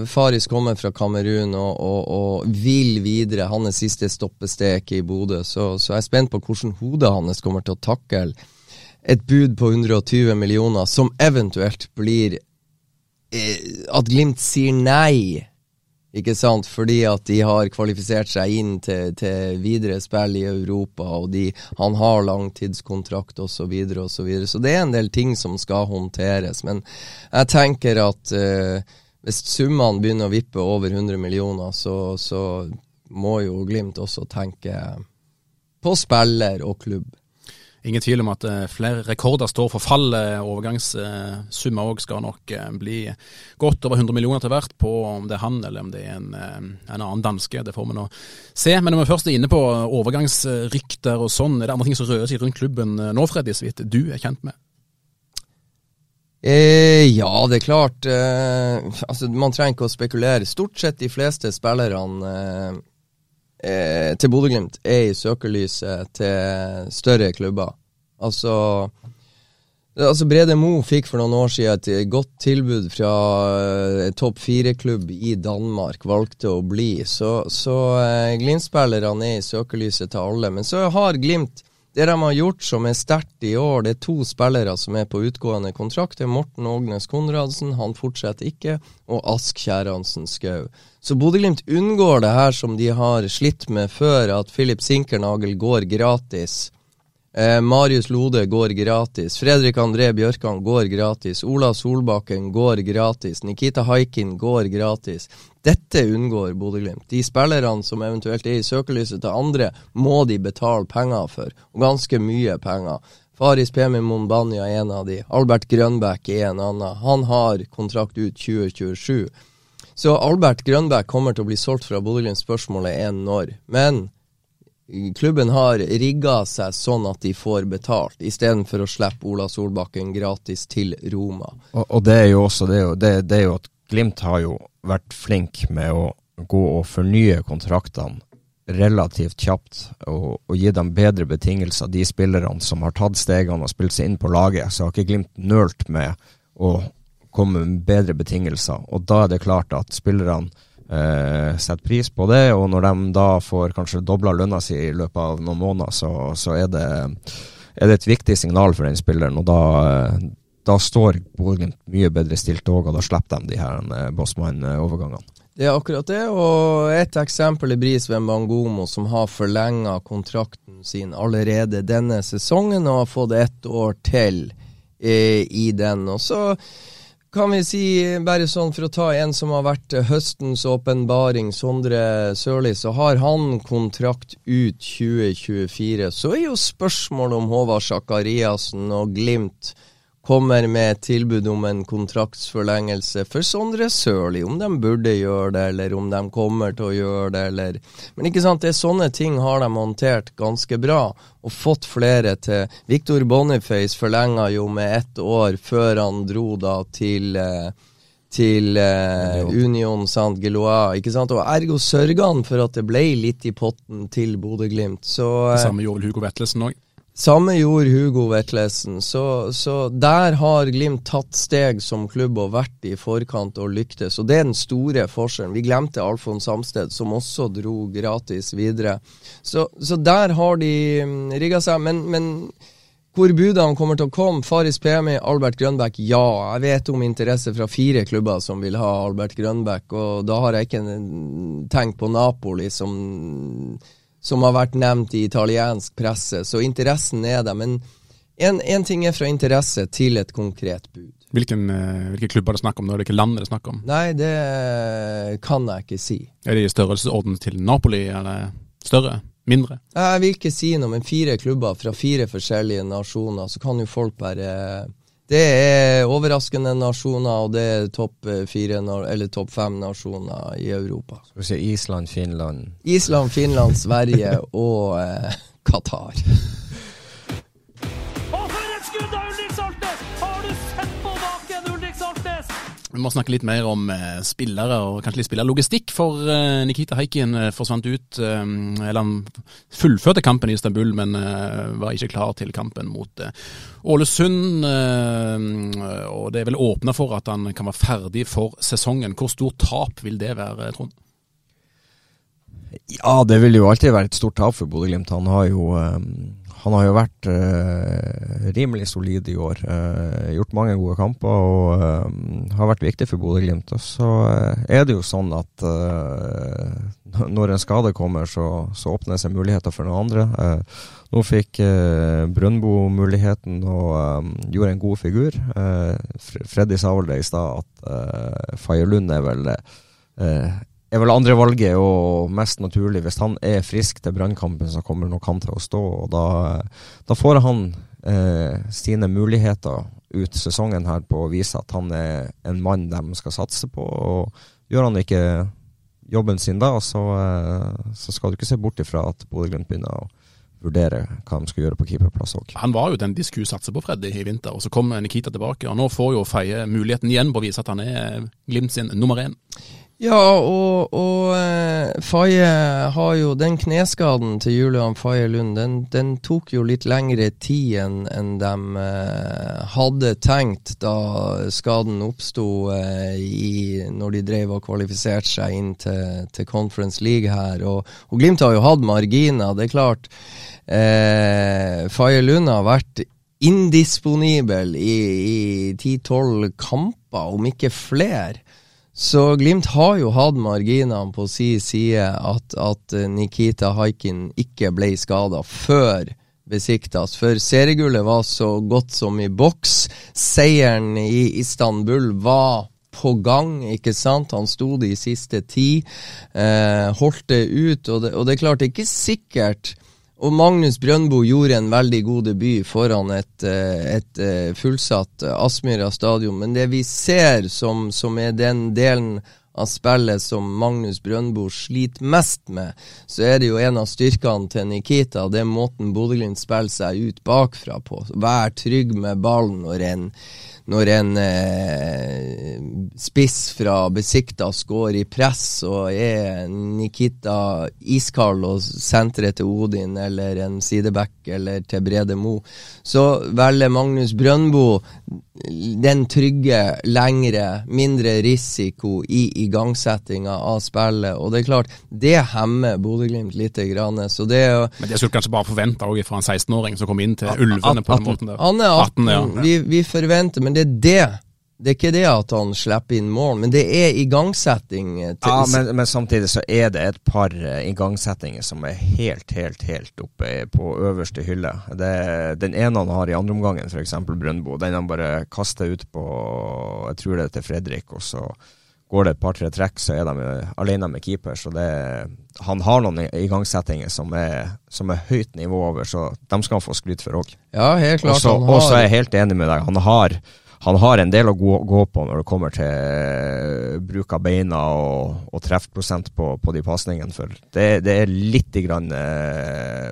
Faris kommer fra Kamerun og, og, og vil videre. Hans siste stoppestek i Bodø. Så, så jeg er spent på hvordan hodet hans kommer til å takle et bud på 120 millioner, som eventuelt blir eh, At Glimt sier nei. Ikke sant? Fordi at de har kvalifisert seg inn til, til videre spill i Europa, og de, han har langtidskontrakt osv. Så, videre, og så, videre. så det er en del ting som skal håndteres. Men jeg tenker at uh, hvis summene begynner å vippe over 100 millioner, så, så må jo Glimt også tenke på spiller og klubb.
Ingen tvil om at eh, flere rekorder står for fall. Overgangssummer òg skal nok eh, bli godt over 100 millioner til hvert på om det er han eller om det er en, eh, en annen danske. Det får vi nå se. Men når vi først er inne på overgangsrykter og sånn, er det andre ting som rører seg rundt klubben nå, Freddy, så vidt du er kjent med?
Eh, ja, det er klart. Eh, altså, man trenger ikke å spekulere. Stort sett de fleste spillerne eh, eh, til Bodø-Glimt er i søkelyset til større klubber. Altså, altså Brede Mo fikk for noen år siden et godt tilbud fra eh, topp fire-klubb i Danmark, valgte å bli. Så, så eh, Glimt-spillerne er i søkelyset til alle. Men så har Glimt det de har gjort som er sterkt i år, det er to spillere som er på utgående kontrakt. Det er Morten Ågnes Konradsen, han fortsetter ikke, og Ask Kjæransen Skau. Så Bodø-Glimt unngår det her som de har slitt med før, at Philip Sinkernagel går gratis Eh, Marius Lode går gratis. Fredrik André Bjørkan går gratis. Ola Solbakken går gratis. Nikita Haikin går gratis. Dette unngår Bodø-Glimt. De spillerne som eventuelt er i søkelyset til andre, må de betale penger for. Og ganske mye penger. Faris Pemi Monbanya er en av de. Albert Grønbæk er en annen. Han har kontrakt ut 2027. Så Albert Grønbæk kommer til å bli solgt fra Bodø-Glimt. Spørsmålet er når. Men klubben har rigga seg sånn at de får betalt, istedenfor å slippe Ola Solbakken gratis til Roma.
Og, og det er jo også det, er jo, det, det er jo at Glimt har jo vært flink med å gå og fornye kontraktene relativt kjapt og, og, gi dem bedre betingelser, de spillerne som har tatt stegene og spilt seg inn på laget. Så har ikke Glimt nølt med å komme med bedre betingelser. Og da er det klart at spillerne eh, setter pris på det, og når de da får kanskje dobla lønna si i løpet av noen måneder, så, så er, det, er, det, et viktig signal for den spilleren. og da, eh, da står Bodø mye bedre stilt òg, og da slipper de de her eh, Bossmann-overgangene.
Det er akkurat det, og et eksempel er Bris Bangomo, som har forlenga kontrakten sin allerede denne sesongen og har fått ett år til eh, i den. Og så kan vi si, bare sånn for å ta en som har vært høstens åpenbaring, Sondre Sørli, så har han kontrakt ut 2024. Så er jo spørsmålet om Håvard Sakariassen og Glimt kommer med tilbud om en kontraktsforlengelse for Sondre Sørli, om de burde gjøre det, eller om de kommer til å gjøre det, eller Men ikke sant, det er sånne ting har de håndtert ganske bra, og fått flere til. Victor Boniface forlenga jo med ett år før han dro da til eh, til eh, Union Saint Gelois, ikke sant? Og ergo sørga han for at det ble litt i potten til Bodø-Glimt. Så
Det samme gjorde Hugo Vetlesen òg?
Samme gjorde Hugo Vetlesen, så, så, der har Glimt tatt steg som klubb og vært i forkant og lyktes. Og det er den store forskjellen. Vi glemte Alfons Samsted, som også dro gratis videre. Så, så der har de mm, rigga seg. Men, men hvor budene kommer til å komme? Faris Pemi, Albert Grønbæk, ja. Jeg vet om interesse fra fire klubber som vil ha Albert Grønbæk, og da har jeg ikke tenkt på Napoli som som har vært nevnt i italiensk presse, så interessen er der. Men én ting er fra interesse til et konkret bud.
Hvilken, eh, hvilke klubber det er snakk om, hvilke land det er snakk om?
Nei, det kan jeg ikke si.
Er det i størrelsesorden til Napoli, eller større? Mindre?
Jeg vil ikke si noe, men fire klubber fra fire forskjellige nasjoner, så kan jo folk bare det er overraskende nasjoner, og det er topp eh, fire, eller topp fem nasjoner i Europa.
Skal vi si Island, Finland
Island, Finland, Sverige og eh, Qatar.
Vi må snakke litt mer om eh, spillere og kanskje litt spillerlogistikk. For eh, Nikita Haikin eh, forsvant ut. Eller han fullførte kampen i Istanbul, men var ikke klar til kampen mot Ålesund. og det er vel åpna for at han kan være ferdig for sesongen. Hvor stort tap vil det være, Trond?
Ja, det vil jo alltid være et stort tap for Bodø-Glimt. Han har jo han har jo vært uh, rimelig solid i år. Uh, gjort mange gode kamper og uh, har vært viktig for Bodø-Glimt. Så er det jo sånn at når en skade kommer, så, så åpner det seg muligheter for noen andre. nå fikk Brøndbo muligheten og gjorde en god figur. Freddy sa vel det i stad at uh, Faye Lund er vel er vel andre valget og mest naturlig. Hvis han er frisk til brannkampen, så kommer nok han til å stå. og Da, da får han eh, sine muligheter ut sesongen her på å vise at han er en mann de skal satse på. og Gjør han ikke jobben sin da, så, eh, så skal du ikke se bort ifra at Bodø-Glimt begynner å vurdere hva de skal gjøre på keeperplass òg.
Han var jo den de skulle satse på, Freddy, i vinter. og Så kom Nikita tilbake. og Nå får jo Feie muligheten igjen på å vise at han er Glimt sin nummer én.
Ja, og, og eh, Faye har jo den kneskaden til Julian Faye Lund, den, den, tok jo litt lengre tid enn en de eh, hadde tenkt da skaden oppsto eh, når de drev og kvalifiserte seg inn til, til Conference League her. Og, og, Glimt har jo hatt marginer, det er klart. Eh, Faye Lund har vært indisponibel i ti-tolv kamper, om ikke flere. Så Glimt har jo hatt marginene på si side at, at Nikita Haikin ikke ble skada før Besiktas. For seriegullet var så godt som i boks. Seieren i Istanbul var på gang, ikke sant. Han sto de siste ti. Eh, holdt det ut, og det, og det er klart, det er ikke sikkert og Magnus Brøndbo gjorde en veldig god debut foran et, eh, et eh, fullsatt Aspmyra stadion. Men det vi ser som, som er den delen av spillet som Magnus Brøndbo sliter mest med, så er det jo en av styrkene til Nikita. Det er måten Bodø-Glimt spiller seg ut bakfra på. Vær trygg med ballen og en når en eh, spiss fra Besiktas går i press og er Nikita iskald og senteret til Odin eller en sideback eller til Brede Mo, så velger Magnus Brøndbo den trygge, lengre, mindre risiko i igangsettinga av spillet. Og det er klart, det hemmer Bodø-Glimt litt. Grann, så det
Men det skulle kanskje bare forvente fra en 16-åring som kom inn til Ulvene på den måten der.
Han er 18, 18 ja. vi, vi forventer, men det er det det er ikke det at han slipper inn mål, men det er igangsetting.
Til, ja, men, men, samtidig så er det et par uh, igangsettinger som er helt, helt, helt oppe på øverste hylle. Det, den ene han har i andre omgangen, f.eks. Brøndbo, den han bare kaster ut på Jeg tror det er til Fredrik, og så går det et par-tre trekk, så er de alene med keeper. Så det, han har noen igangsettinger som er, som er høyt nivå over, så dem skal han få skryt for òg.
Ja, helt klart.
Og så er jeg helt enig med deg. Han har han har en del å gå, gå, på når det kommer til eh, bruk av beina og, og treffprosent på, på de pasningene. For det, det, er litt grann uh,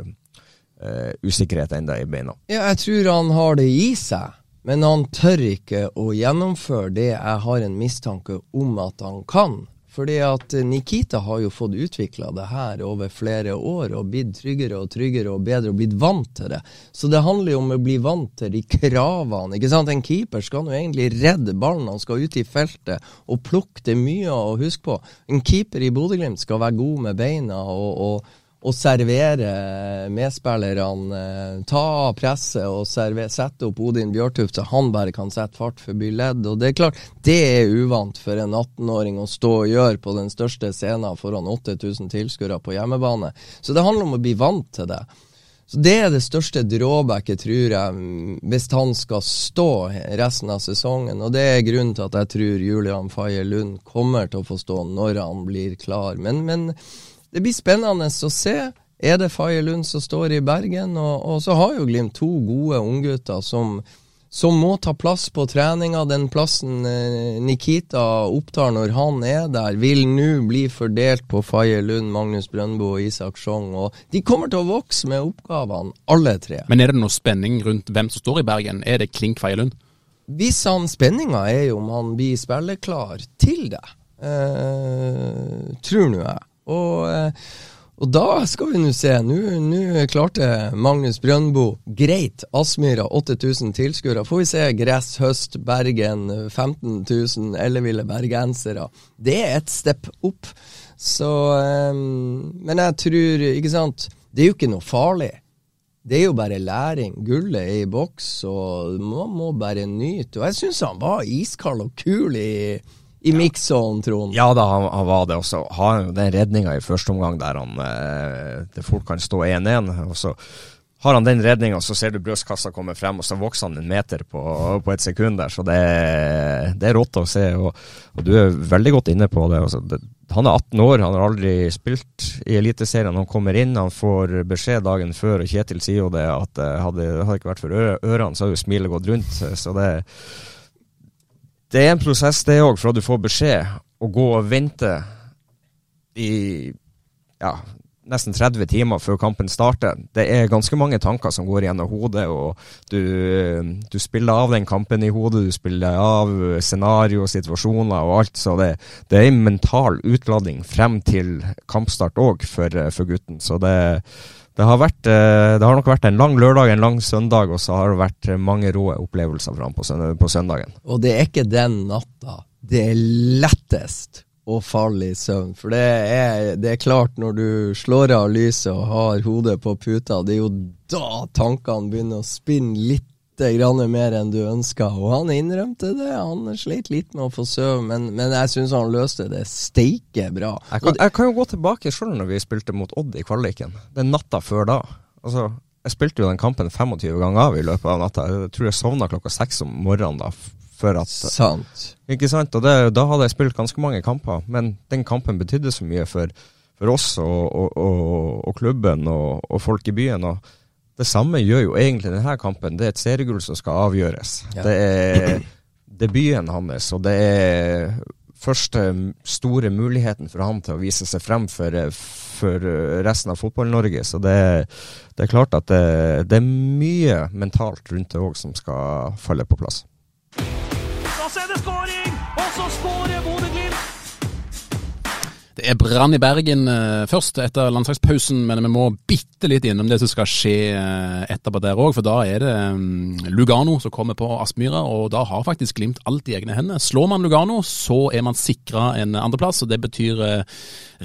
uh, usikkerhet ennå i beina.
Ja, jeg tror han har det i seg. Men han tør ikke å gjennomføre det jeg har en mistanke om at han kan. Fordi at Nikita har jo fått utvikla det her over flere år og blitt tryggere og tryggere og bedre og blitt vant til det. Så det handler jo om å bli vant til de kravene. ikke sant? En keeper skal jo egentlig redde ballen. Han skal ut i feltet og plukke det mye å huske på. En keeper i Bodø-Glimt skal være god med beina og, og å servere medspillerne, eh, ta presset og servere, sette opp Odin Bjørtuft så han bare kan sette fart forbi ledd. Og Det er klart, det er uvant for en 18-åring å stå og gjøre på den største scenen foran 8000 tilskuere på hjemmebane. Så det handler om å bli vant til det. Så Det er det største drawbacket, tror jeg, hvis han skal stå resten av sesongen. Og det er grunnen til at jeg tror Julian Faye Lund kommer til å få stå når han blir klar. Men, men det blir spennende å se. Er det Faye Lund som står i Bergen? Og, og så har jo Glimt to gode unggutter som, som må ta plass på treninga. Den plassen eh, Nikita opptar når han er der, vil nå bli fordelt på Faye Lund, Magnus Brøndbo og Isak Sjong. Og de kommer til å vokse med oppgavene, alle tre.
Men er det noe spenning rundt hvem som står i Bergen? Er det klink Faye Lund?
Hvis han Spenninga er jo om han blir spilleklar til det. Eh, tror nå jeg. Og, eh, og da skal vi nå se. Nå klarte Magnus Brøndbo greit Aspmyra 8000 tilskuere. Får vi se Gress, Høst, Bergen 15 000 elleville bergensere. Det er et step opp. Så um, Men jeg tror, ikke sant Det er jo ikke noe farlig. Det er jo bare læring. Gullet er i boks, og man må bare nyte. Og jeg syns han var iskald og kul i i mix-on, Trond.
Ja da, han, han, var det Og så Har han jo den redninga i første omgang der han eh, det fort kan stå 1-1. og så har han den redninga, så ser du brystkassa komme frem, og så vokser han en meter på, på et sekund der. Så det, det er rått å se. Og, og, du er veldig godt inne på det. Altså, det. Han er 18 år, han har aldri spilt i Eliteserien. Han kommer inn, han får beskjed dagen før, og Kjetil sier jo det at eh, hadde det ikke vært for ørene, så hadde jo smilet gått rundt. Så det det er en prosess, det òg, fra du får beskjed, å gå og vente i ja, nesten 30 timer før kampen starter. Det er ganske mange tanker som går gjennom hodet, og du, du spiller av den kampen i hodet. Du spiller av scenario, situasjoner og alt. Så det, det er en mental utlading frem til kampstart òg for, for gutten. Så det det har, vært, eh, det har, nok vært en lang lørdag, en lang søndag, og så har det vært mange rå opplevelser for ham på søndagen.
Og det er ikke den natta det er lettest å falle i søvn. For det er, det er klart, når du slår av lyset og har hodet på puta, det er jo da tankene begynner å spinne litt grann mer enn du ønska. Og han innrømte det. Han sleit litt med å få sove, men, men jeg syns han løste det steike bra.
Jeg kan, jeg kan, jo gå tilbake sjøl når vi spilte mot Odd i kvaliken. Den natta før da. Altså, jeg spilte jo den kampen 25 ganger av i løpet av natta. Jeg tror jeg sovna klokka seks om morgenen da. Før at,
Sant.
Ikke sant? Og det, da hadde jeg spilt ganske mange kamper, men den kampen betydde så mye for, for oss og, og, og, og klubben og, og, folk i byen. Og det samme gjør jo egentlig denne kampen. Det er et seriegull som skal avgjøres. Ja. Det er debuten hans, og det er første store muligheten for han til å vise seg frem for, for resten av Fotball-Norge. Så det, det, er klart at det, det er mye mentalt rundt det òg som skal falle på plass.
Da ser det skåring, og så skårer Bodø-Glimt!
Det er brann i Bergen eh, først, etter landslagspausen, men vi må bitte litt innom det som skal skje eh, etterpå der òg. For da er det um, Lugano som kommer på Aspmyra, og da har faktisk Glimt alt i egne hender. Slår man Lugano, så er man sikra en andreplass, og det betyr uh,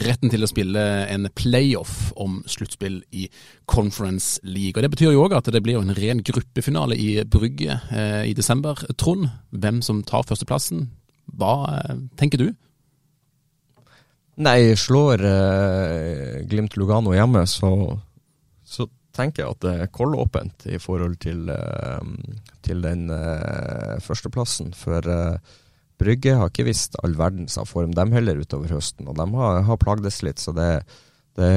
retten til å spille en playoff om sluttspill i Conference League. Og Det betyr jo òg at det blir en ren gruppefinale i Brygge i desember. Trond, hvem som tar førsteplassen, hva tenker du?
Nei, slår eh, Glimt Lugano hjemme, så, så, tenker jeg at det er kollåpent i forhold til, eh, til den eh, førsteplassen. For eh, Brygge har ikke visst all verdens av form, dem heller, utover høsten. Og de har, har plagdes litt, så det, det,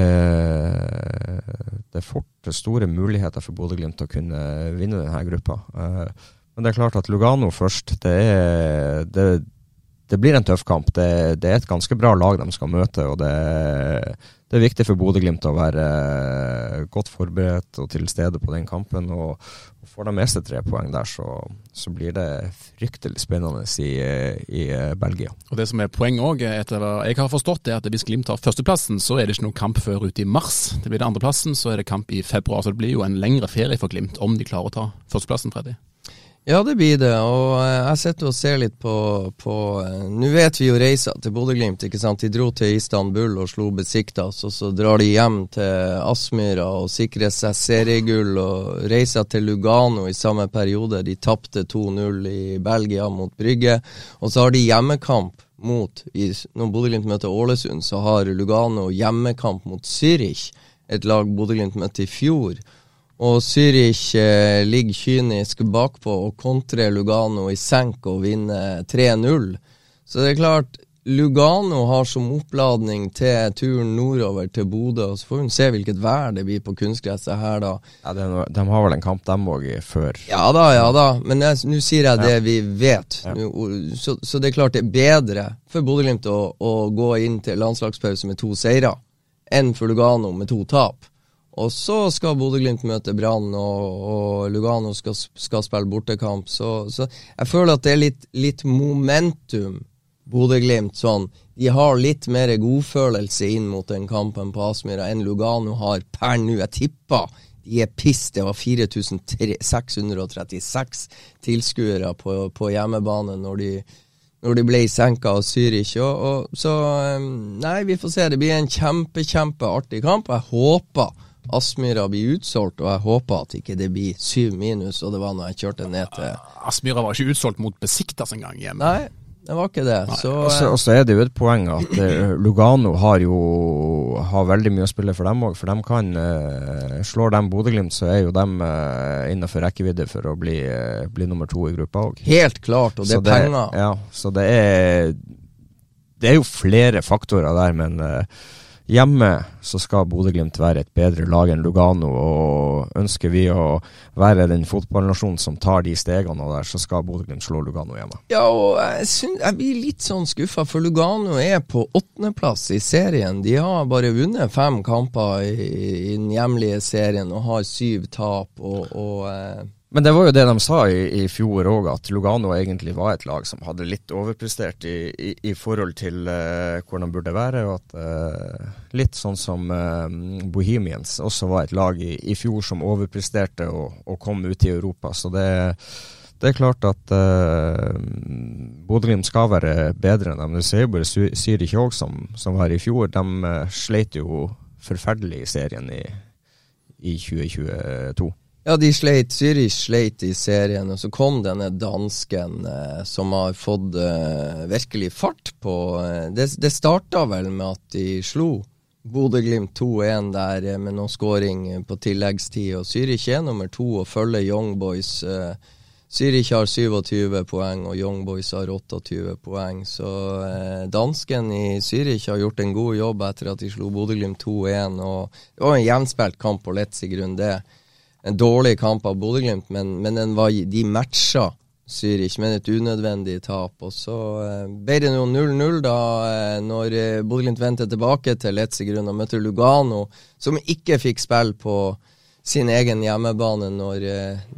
det er fort store muligheter for Bodø-Glimt å kunne vinne denne gruppa. Eh, men det er klart at Lugano først, det er det, det blir en tøff kamp. Det, det, er et ganske bra lag de skal møte. og Det, det er viktig for Bodø-Glimt å være eh, godt forberedt og til stede på den kampen. og, og Får de med seg tre poeng der, så, så blir det fryktelig spennende i, i, Belgia.
Og Det som er poeng òg, etter hva jeg har forstått, er at hvis Glimt tar førsteplassen, så er det ikke noen kamp før ute i mars. Det blir det andreplassen, så er det kamp i februar. Så det blir jo en lengre ferie for Glimt om de klarer å ta førsteplassen, Freddy.
Ja, det blir det. Og eh, jeg sitter og ser litt på, på eh, Nå vet vi jo reisa til Bodø-Glimt. ikke sant? De dro til Istanbul og slo Besiktas, og så drar de hjem til Aspmyra og sikrer seg seriegull. Og reiser til Lugano i samme periode. De tapte 2-0 i Belgia mot Brygge. Og så har de hjemmekamp mot Når Bodø-Glimt møter Ålesund, så har Lugano hjemmekamp mot Zürich, et lag Bodø-Glimt møtte i fjor. Og Zürich eh, ligger kynisk bakpå og kontrer Lugano i senk og vinner 3-0. Så det er klart, Lugano har som oppladning til turen nordover til Bodø. Så får vi se hvilket vær det blir på kunstgresset her, da.
Ja, de, de har vel en kamp, dem òg, før?
Ja da, ja da. Men nå sier jeg det ja. vi vet. Ja. Så, så, det er klart det er bedre for Bodø-Glimt å, å, gå inn til landslagspause med to seire enn for Lugano med to tap. Og så skal Bodø-Glimt møte Brann, og, og, Lugano skal, skal spille bortekamp. Så, så, jeg føler at det er litt, litt momentum, Bodø-Glimt. Sånn. De har litt mer godfølelse inn mot den kampen på Aspmyra enn Lugano har per nå. Jeg tipper de er piss. Det var 4636 tilskuere på, på, hjemmebane når de, når de ble senka av Zürich. Og, og, så Nei, vi får se. Det blir en kjempe, kjempeartig kamp. Jeg håper Aspmyra blir utsolgt, og jeg håper at ikke det blir syv minus, og det var når jeg kjørte ned til
Aspmyra var ikke utsolgt mot Besiktas engang hjemme.
Nei, det var ikke det. Så,
og så er det jo et poeng at uh, Lugano har jo har veldig mye å spille for dem òg. For de kan uh, Slår dem Bodø-Glimt, så er jo dem innenfor rekkevidde for å bli, bli nummer to i gruppa òg.
Helt klart, og det er penger.
Ja, så det er Det er jo flere faktorer der, men Hjemme så skal Bodø-Glimt være et bedre lag enn Lugano, og ønsker vi å være den fotballnasjonen som tar de stegene der, så skal Bodø-Glimt slå Lugano hjemme.
Ja, og jeg, synes, jeg blir litt sånn skuffa, for Lugano er på åttendeplass i serien. De har bare vunnet fem kamper i, i den hjemlige serien og har syv tap. og, og eh,
men det var jo det de sa i, i fjor òg, at Lugano egentlig var et lag som hadde litt overprestert i, i, i forhold til uh, hvor de burde være. og at uh, Litt sånn som uh, Bohemians også var et lag i, fjor som overpresterte og, og, kom ut i Europa. Så det, det er klart at uh, Bodø-Glimt skal være bedre enn dem. Ser jo bare Zürich òg, som, som, var i fjor. De sleit jo forferdelig i serien i 2022.
Ja, de sleit. Zürich sleit i serien, og så kom denne dansken eh, som har fått eh, virkelig fart på eh, Det, det starta vel med at de slo Bodø-Glimt 2-1 der eh, med noen scoring på tilleggstid. Og Zürich er nummer to og følger Young Boys. Zürich har 27 poeng, og Young Boys har 28 poeng. Så eh, dansken i Zürich har gjort en god jobb etter at de slo Bodø-Glimt 2-1. og Det var en jevnspilt kamp på Letzigrunn, det. En dårlig kamp av Bodø-Glimt, men, men var, de matcha Zürich, med et unødvendig tap. Og så eh, ble det nå 0-0 da eh, når eh, Bodø-Glimt vendte tilbake til Letzigrunn og møtte Lugano, som ikke fikk spille på sin egen hjemmebane når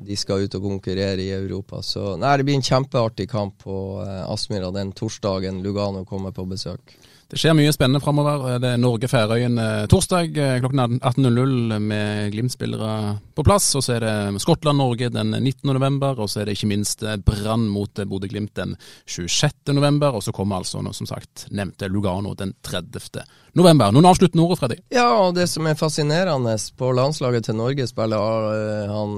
de skal ut og konkurrere i Europa. Så nei, det blir en kjempeartig kamp på Aspmyra den torsdagen Lugano kommer på besøk.
Det skjer mye spennende framover. Det er Norge-Færøyene torsdag eh, klokken 18.00 med Glimt-spillere på plass. Og så er det Skottland-Norge den 19. november, og så er det ikke minst Brann mot Bodø-Glimt den 26. november. Og så kommer altså, som sagt, nevnte Lugano den 30. november. Noen avsluttende ord, Freddy?
Ja, og det som er fascinerende på landslaget til Norge, spiller han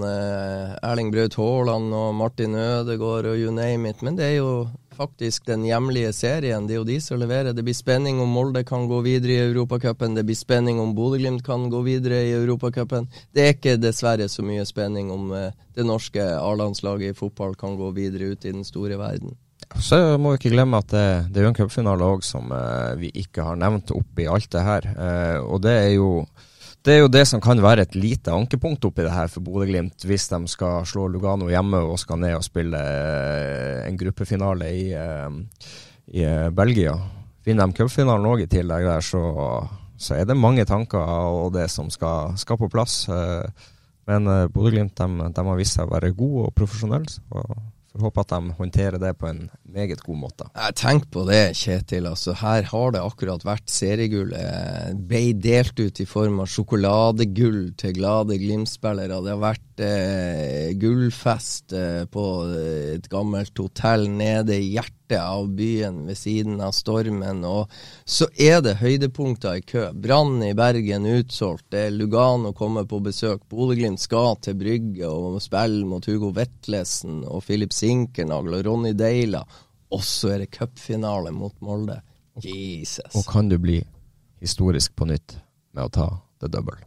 Erling Braut Haaland og Martin Ødegaard og you name it. Men det er jo faktisk den hjemlige serien. Det er jo de som leverer. Det blir spenning om Molde kan gå videre i Europacupen. Det blir spenning om Bodø-Glimt kan gå videre i Europacupen. Det er ikke dessverre så mye spenning om uh, det norske A-landslaget i fotball kan gå videre ut i den store verden.
Så må vi ikke glemme at det, det er jo en cupfinale òg som uh, vi ikke har nevnt oppi alt det her. Og det er jo det er jo det som kan være et lite ankepunkt oppi det her for Bodø-Glimt, hvis de skal slå Lugano hjemme og skal ned og spille eh, en gruppefinale i, eh, i eh, Belgia. Vinner de cupfinalen òg i tillegg der, så, så, er det mange tanker og det som skal, skal på plass. Men Bodø-Glimt har vist seg å være gode og profesjonelle. Får håpe at de håndterer det på en meget god måte.
Tenk på det, Kjetil. Altså, her har det akkurat vært seriegull. Ble delt ut i form av sjokoladegull til glade Glimt-spillere. Det har vært eh, gullfest eh, på et gammelt hotell nede i hjertet av byen ved siden av stormen. Og så er det høydepunkter i kø. Brann i Bergen utsolgt. Det er Lugano kommer på besøk. Bodø-Glimt skal til Brygge og spille mot Hugo Vetlesen og Philip Sinkernagel og Ronny Deila. Og så er det cupfinale mot Molde. Jesus.
Og kan du bli historisk på nytt med å ta det double?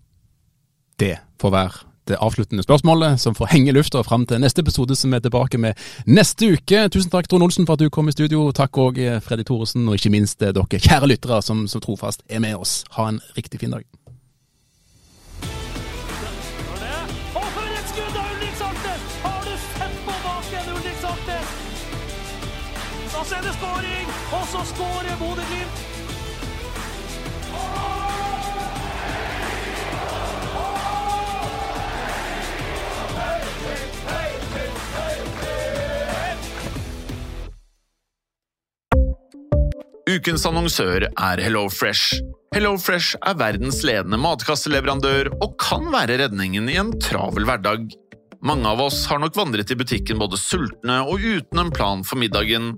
Det får være det avsluttende spørsmålet, som får henge i lufta fram til neste episode, som er tilbake med neste uke. Tusen takk, Trond Olsen, for at du kom i studio. Takk òg, Freddy Thoresen, og ikke minst dere kjære lyttere som så trofast er med oss. Ha en riktig fin dag.
Så er det skåring, og så skårer Bodø-Glimt!
Ukens annonsør er HelloFresh. HelloFresh er verdens ledende matkasseleverandør og kan være redningen i en travel hverdag. Mange av oss har nok vandret i butikken både sultne og uten en plan for middagen,